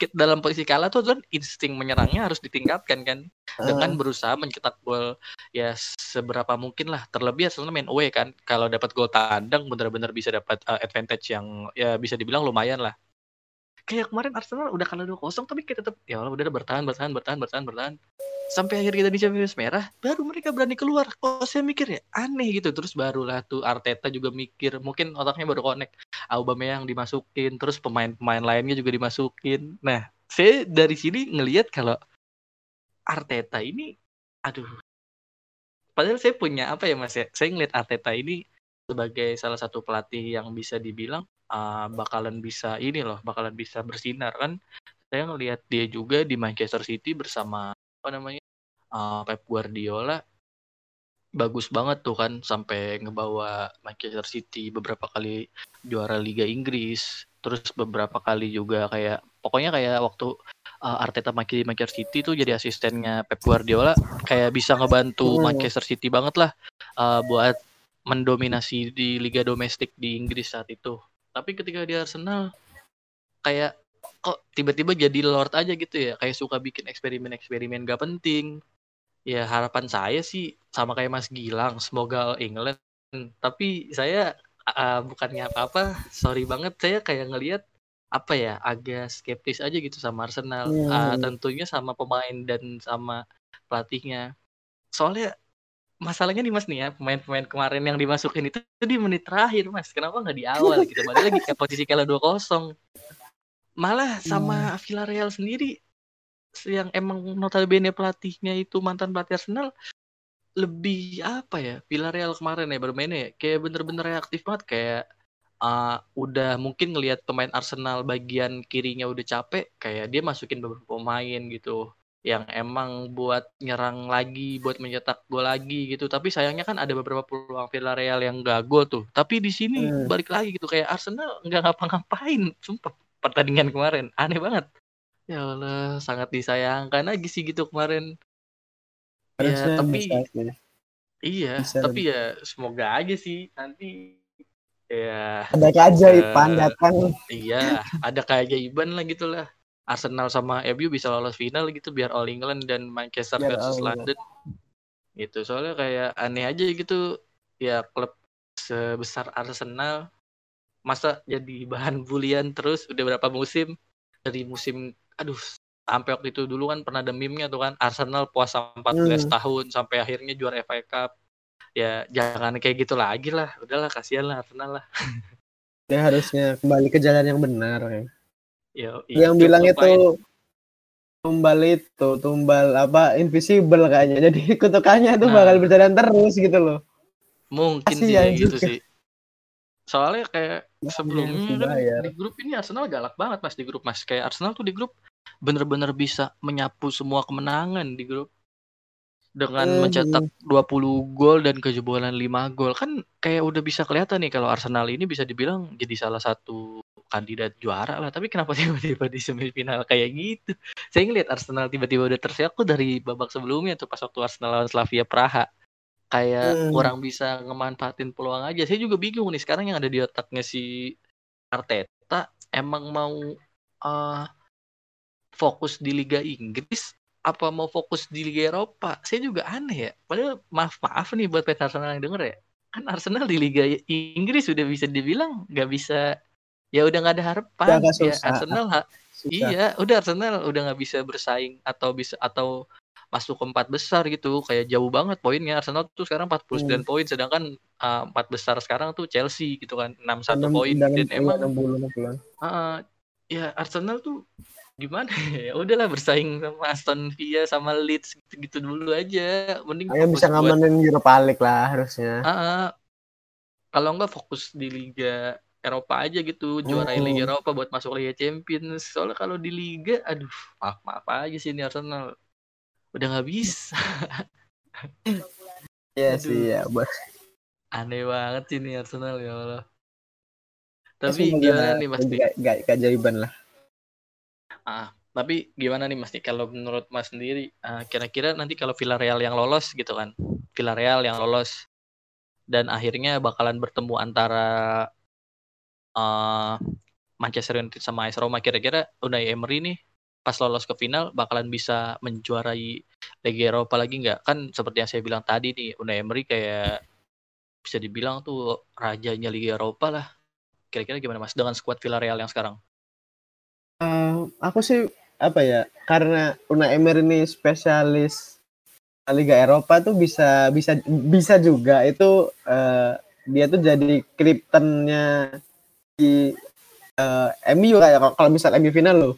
kita dalam posisi kalah tuh kan insting menyerangnya harus ditingkatkan kan? Dengan Ah, berusaha mencetak gol ya seberapa mungkin lah. Terlebih Arsenal main away kan? Kalau dapat gol tandang bener-bener bisa dapat uh, advantage yang ya bisa dibilang lumayan lah kayak kemarin Arsenal udah kalah 2-0 tapi kita tetap ya Allah udah bertahan bertahan bertahan bertahan bertahan. Sampai akhir kita di Champions merah baru mereka berani keluar. Kok saya mikir ya aneh gitu. Terus barulah tuh Arteta juga mikir mungkin otaknya baru connect. Aubameyang dimasukin terus pemain-pemain lainnya juga dimasukin. Nah saya dari sini ngelihat kalau Arteta ini aduh. Padahal saya punya apa ya Mas ya? Saya ngelihat Arteta ini sebagai salah satu pelatih yang bisa dibilang uh, bakalan bisa ini loh bakalan bisa bersinar kan saya ngelihat dia juga di Manchester City bersama apa namanya uh, Pep Guardiola bagus banget tuh kan sampai ngebawa Manchester City beberapa kali juara Liga Inggris terus beberapa kali juga kayak pokoknya kayak waktu uh, Arteta makin di Manchester City tuh jadi asistennya Pep Guardiola kayak bisa ngebantu Hmm. Manchester City banget lah uh, buat mendominasi di liga domestik di Inggris saat itu. Tapi ketika di Arsenal kayak kok tiba-tiba jadi Lord aja gitu ya, kayak suka bikin eksperimen-eksperimen gak penting. Ya harapan saya sih sama kayak Mas Gilang, semoga All England. Tapi saya uh, bukannya apa-apa, sorry banget saya kayak ngelihat apa ya agak skeptis aja gitu sama Arsenal. Hmm. Uh, tentunya sama pemain dan sama pelatihnya. Soalnya masalahnya nih mas nih ya pemain-pemain kemarin yang dimasukin itu, itu di menit terakhir mas. Kenapa nggak di awal gitu? Padahal lagi kayak posisi kalah 2-0 malah sama Villarreal sendiri yang emang notabene pelatihnya itu mantan pelatih Arsenal lebih apa ya Villarreal kemarin ya bermainnya ya kayak bener-bener reaktif banget kayak uh, udah mungkin ngelihat pemain Arsenal bagian kirinya udah capek kayak dia masukin beberapa pemain gitu yang emang buat nyerang lagi, buat mencetak gol lagi gitu. Tapi sayangnya kan ada beberapa peluang Villarreal yang gak gol tuh. Tapi di sini Hmm. balik lagi gitu kayak Arsenal nggak ngapa-ngapain, sumpah pertandingan kemarin aneh banget. Ya Allah, sangat disayangkan lagi sih gitu kemarin. Harusnya Ya, tapi bisa iya, Bisa tapi ya semoga aja sih nanti ya Ada keajaiban Eh, datang. iya ada lah gitu lah. Arsenal sama MU bisa lolos final gitu biar All England dan Manchester Biar versus All London gitu soalnya kayak aneh aja gitu ya klub sebesar Arsenal masa jadi bahan bulian terus udah berapa musim dari musim aduh sampai waktu itu dulu kan pernah ada meme-nya tuh kan Arsenal puasa 14 Hmm. tahun sampai akhirnya juara FA Cup ya jangan kayak gitu lagi lah udahlah kasihan lah Arsenal lah Dia harusnya kembali ke jalan yang benar. ya. Ya, Yang bilang itu ya. tumbal itu, tumbal apa invisible kayaknya. Jadi kutukannya itu Nah. bakal berjalan terus gitu loh. Mungkin sih gitu juga. sih. Soalnya kayak Makanya sebelumnya kan dibayar. di grup ini Arsenal galak banget mas di grup mas. Kayak Arsenal tuh di grup bener-bener bisa menyapu semua kemenangan di grup dengan Hmm. mencetak 20 gol dan kejebolan 5 gol kan kayak udah bisa kelihatan nih kalau Arsenal ini bisa dibilang jadi salah satu kandidat juara lah. Tapi kenapa tiba-tiba di semifinal kayak gitu? Saya ngeliat Arsenal tiba-tiba udah tersiak tuh dari babak sebelumnya tuh pas waktu Arsenal lawan Slavia Praha. Kayak Hmm. kurang bisa ngemanfaatin peluang aja. Saya juga bingung nih sekarang yang ada di otaknya si Arteta emang mau eh, fokus di Liga Inggris apa mau fokus di Liga Eropa? Saya juga aneh ya. Padahal maaf maaf nih buat fans Arsenal yang denger ya. Kan Arsenal di Liga Inggris sudah bisa dibilang nggak bisa ya udah nggak ada harapan Udah ya. Arsenal ha- Susah. iya udah Arsenal udah nggak bisa bersaing atau bisa atau masuk ke empat besar gitu kayak jauh banget poinnya Arsenal tuh sekarang 49 Hmm. poin sedangkan uh, empat besar sekarang tuh Chelsea gitu kan 61 Enam- poin dan iya, emang 60, 60. uh, ya Arsenal tuh gimana ya udahlah bersaing sama Aston Villa sama Leeds gitu-gitu dulu aja mending Ayo bisa buat ngamanin Europa League lah harusnya. Ah, ah. kalau nggak fokus di Liga Eropa aja gitu juarain Hmm. Liga Eropa buat masuk Liga Champions soalnya kalau di Liga aduh maaf maaf aja sih ini Arsenal udah nggak bisa Iya sih ya. Buat Aneh banget sih ini Arsenal ya Allah. Tapi gimana nih Mas? Dik? Gak, keajaiban lah. Ah, tapi gimana nih Mas Dik, kalau menurut Mas sendiri ah, kira-kira nanti kalau Villarreal yang lolos gitu kan. Villarreal yang lolos dan akhirnya bakalan bertemu antara eh, Manchester United sama AS Roma kira-kira Unai Emery nih pas lolos ke final bakalan bisa menjuarai Liga Eropa lagi nggak? Kan seperti yang saya bilang tadi nih Unai Emery kayak bisa dibilang tuh rajanya Liga Eropa lah. Kira-kira gimana Mas dengan skuad Villarreal yang sekarang? Eh, aku sih apa ya? Karena Unai Emery ini spesialis Liga Eropa tuh bisa bisa bisa juga itu eh, dia tuh jadi kryptonnya di eh, MU kayak kalau- misal MU final loh.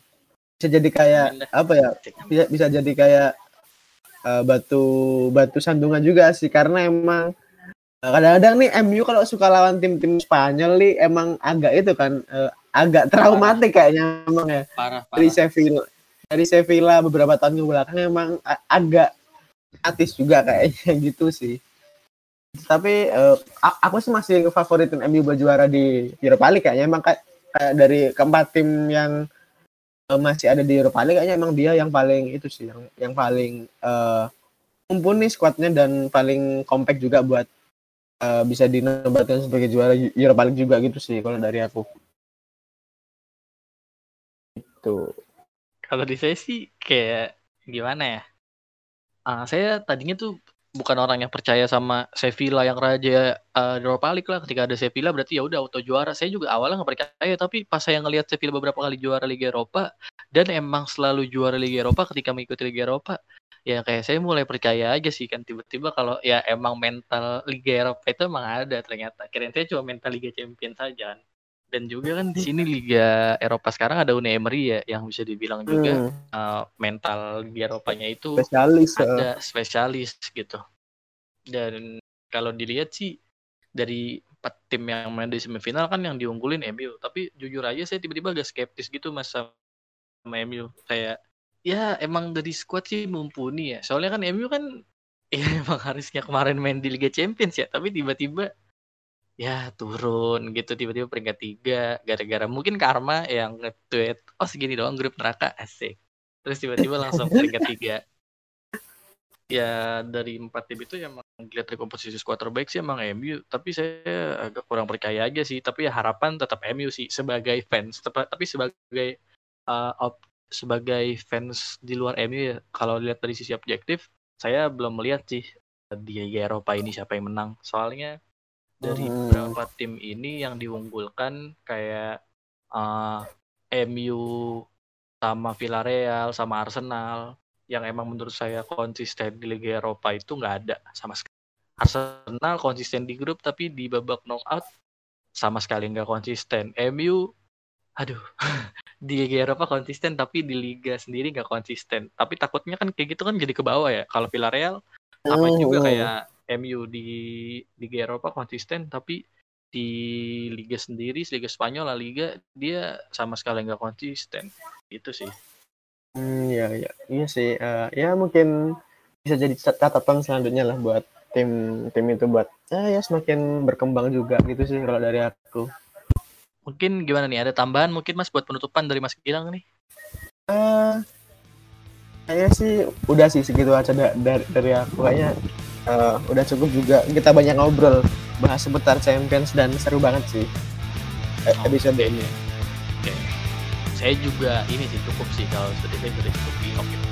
Bisa jadi kayak apa ya? Bisa bisa jadi kayak eh, batu batu sandungan juga sih karena emang eh, kadang-kadang nih MU kalau suka lawan tim-tim Spanyol nih emang agak itu kan eh, agak traumatik kayaknya emang ya. Parah, dari parah. Sevilla dari Sevilla beberapa tahun ke belakang emang agak atis juga kayaknya gitu sih tapi a- aku sih masih ngefavoritin MU juara di Europa League kayaknya. Emang kayak, dari keempat tim yang eh, masih ada di Europa League kayaknya emang dia yang paling itu sih yang yang paling eh, mumpuni skuadnya dan paling compact juga buat eh, bisa dinobatkan sebagai juara Europa League juga gitu sih kalau dari aku. Itu Kalau di saya sih kayak gimana ya? Ah, saya tadinya tuh bukan orang yang percaya sama Sevilla yang raja eh, Europa League lah. Ketika ada Sevilla berarti ya udah auto juara. Saya juga awalnya nggak percaya, tapi pas saya ngelihat Sevilla beberapa kali juara Liga Eropa dan emang selalu juara Liga Eropa ketika mengikuti Liga Eropa, ya kayak saya mulai percaya aja sih kan tiba-tiba kalau ya emang mental Liga Eropa itu emang ada ternyata. Kirain saya cuma mental Liga Champions saja. Dan juga kan di sini Liga Eropa sekarang ada Unai Emery ya yang bisa dibilang juga Hmm, uh, mental di Eropanya itu spesialis eh. ada spesialis gitu. Dan kalau dilihat sih dari empat tim yang main di semifinal kan yang diunggulin MU. Tapi jujur aja saya tiba-tiba agak skeptis gitu mas sama MU. Kayak ya emang dari squad sih mumpuni ya. Soalnya kan MU kan ya emang harusnya kemarin main di Liga Champions ya. Tapi tiba-tiba ya turun gitu tiba-tiba peringkat tiga gara-gara mungkin karma yang nge-tweet oh segini doang grup neraka. Asik. Terus tiba-tiba langsung peringkat tiga. Ya dari empat tim itu yang emang dilihat dari komposisi skuad terbaik sih emang MU tapi saya agak kurang percaya aja sih. Tapi ya harapan tetap MU sih sebagai fans tapi sebagai uh, op- sebagai fans di luar MU ya kalau lihat dari sisi objektif saya belum melihat sih di Liga Eropa ini siapa yang menang. Soalnya dari Hmm. beberapa tim ini yang diunggulkan kayak uh, MU sama Villarreal sama Arsenal yang emang menurut saya konsisten di Liga Eropa itu nggak ada sama sekali. Arsenal konsisten di grup tapi di babak knockout sama sekali nggak konsisten. MU, aduh, di Liga Eropa konsisten tapi di Liga sendiri nggak konsisten. Tapi takutnya kan kayak gitu kan jadi ke bawah ya. Kalau Villarreal sama juga hmm. kayak MU di Liga Eropa konsisten tapi di Liga sendiri, Liga Spanyol, La Liga dia sama sekali nggak konsisten. Itu sih. Hmm, iya, iya, iya sih. eh, ya mungkin bisa jadi cat- catatan selanjutnya lah buat tim tim itu buat ya, ya semakin berkembang juga gitu sih kalau dari aku. Mungkin gimana nih? Ada tambahan mungkin Mas buat penutupan dari Mas Gilang nih? Eh, kayaknya sih udah sih segitu aja da- dari, dari aku kayaknya eh, udah cukup juga kita banyak ngobrol bahas seputar Champions dan seru banget sih eh, Oh, episode ini. Oke. Saya juga ini sih cukup sih kalau sudah saya sudah cukup oke.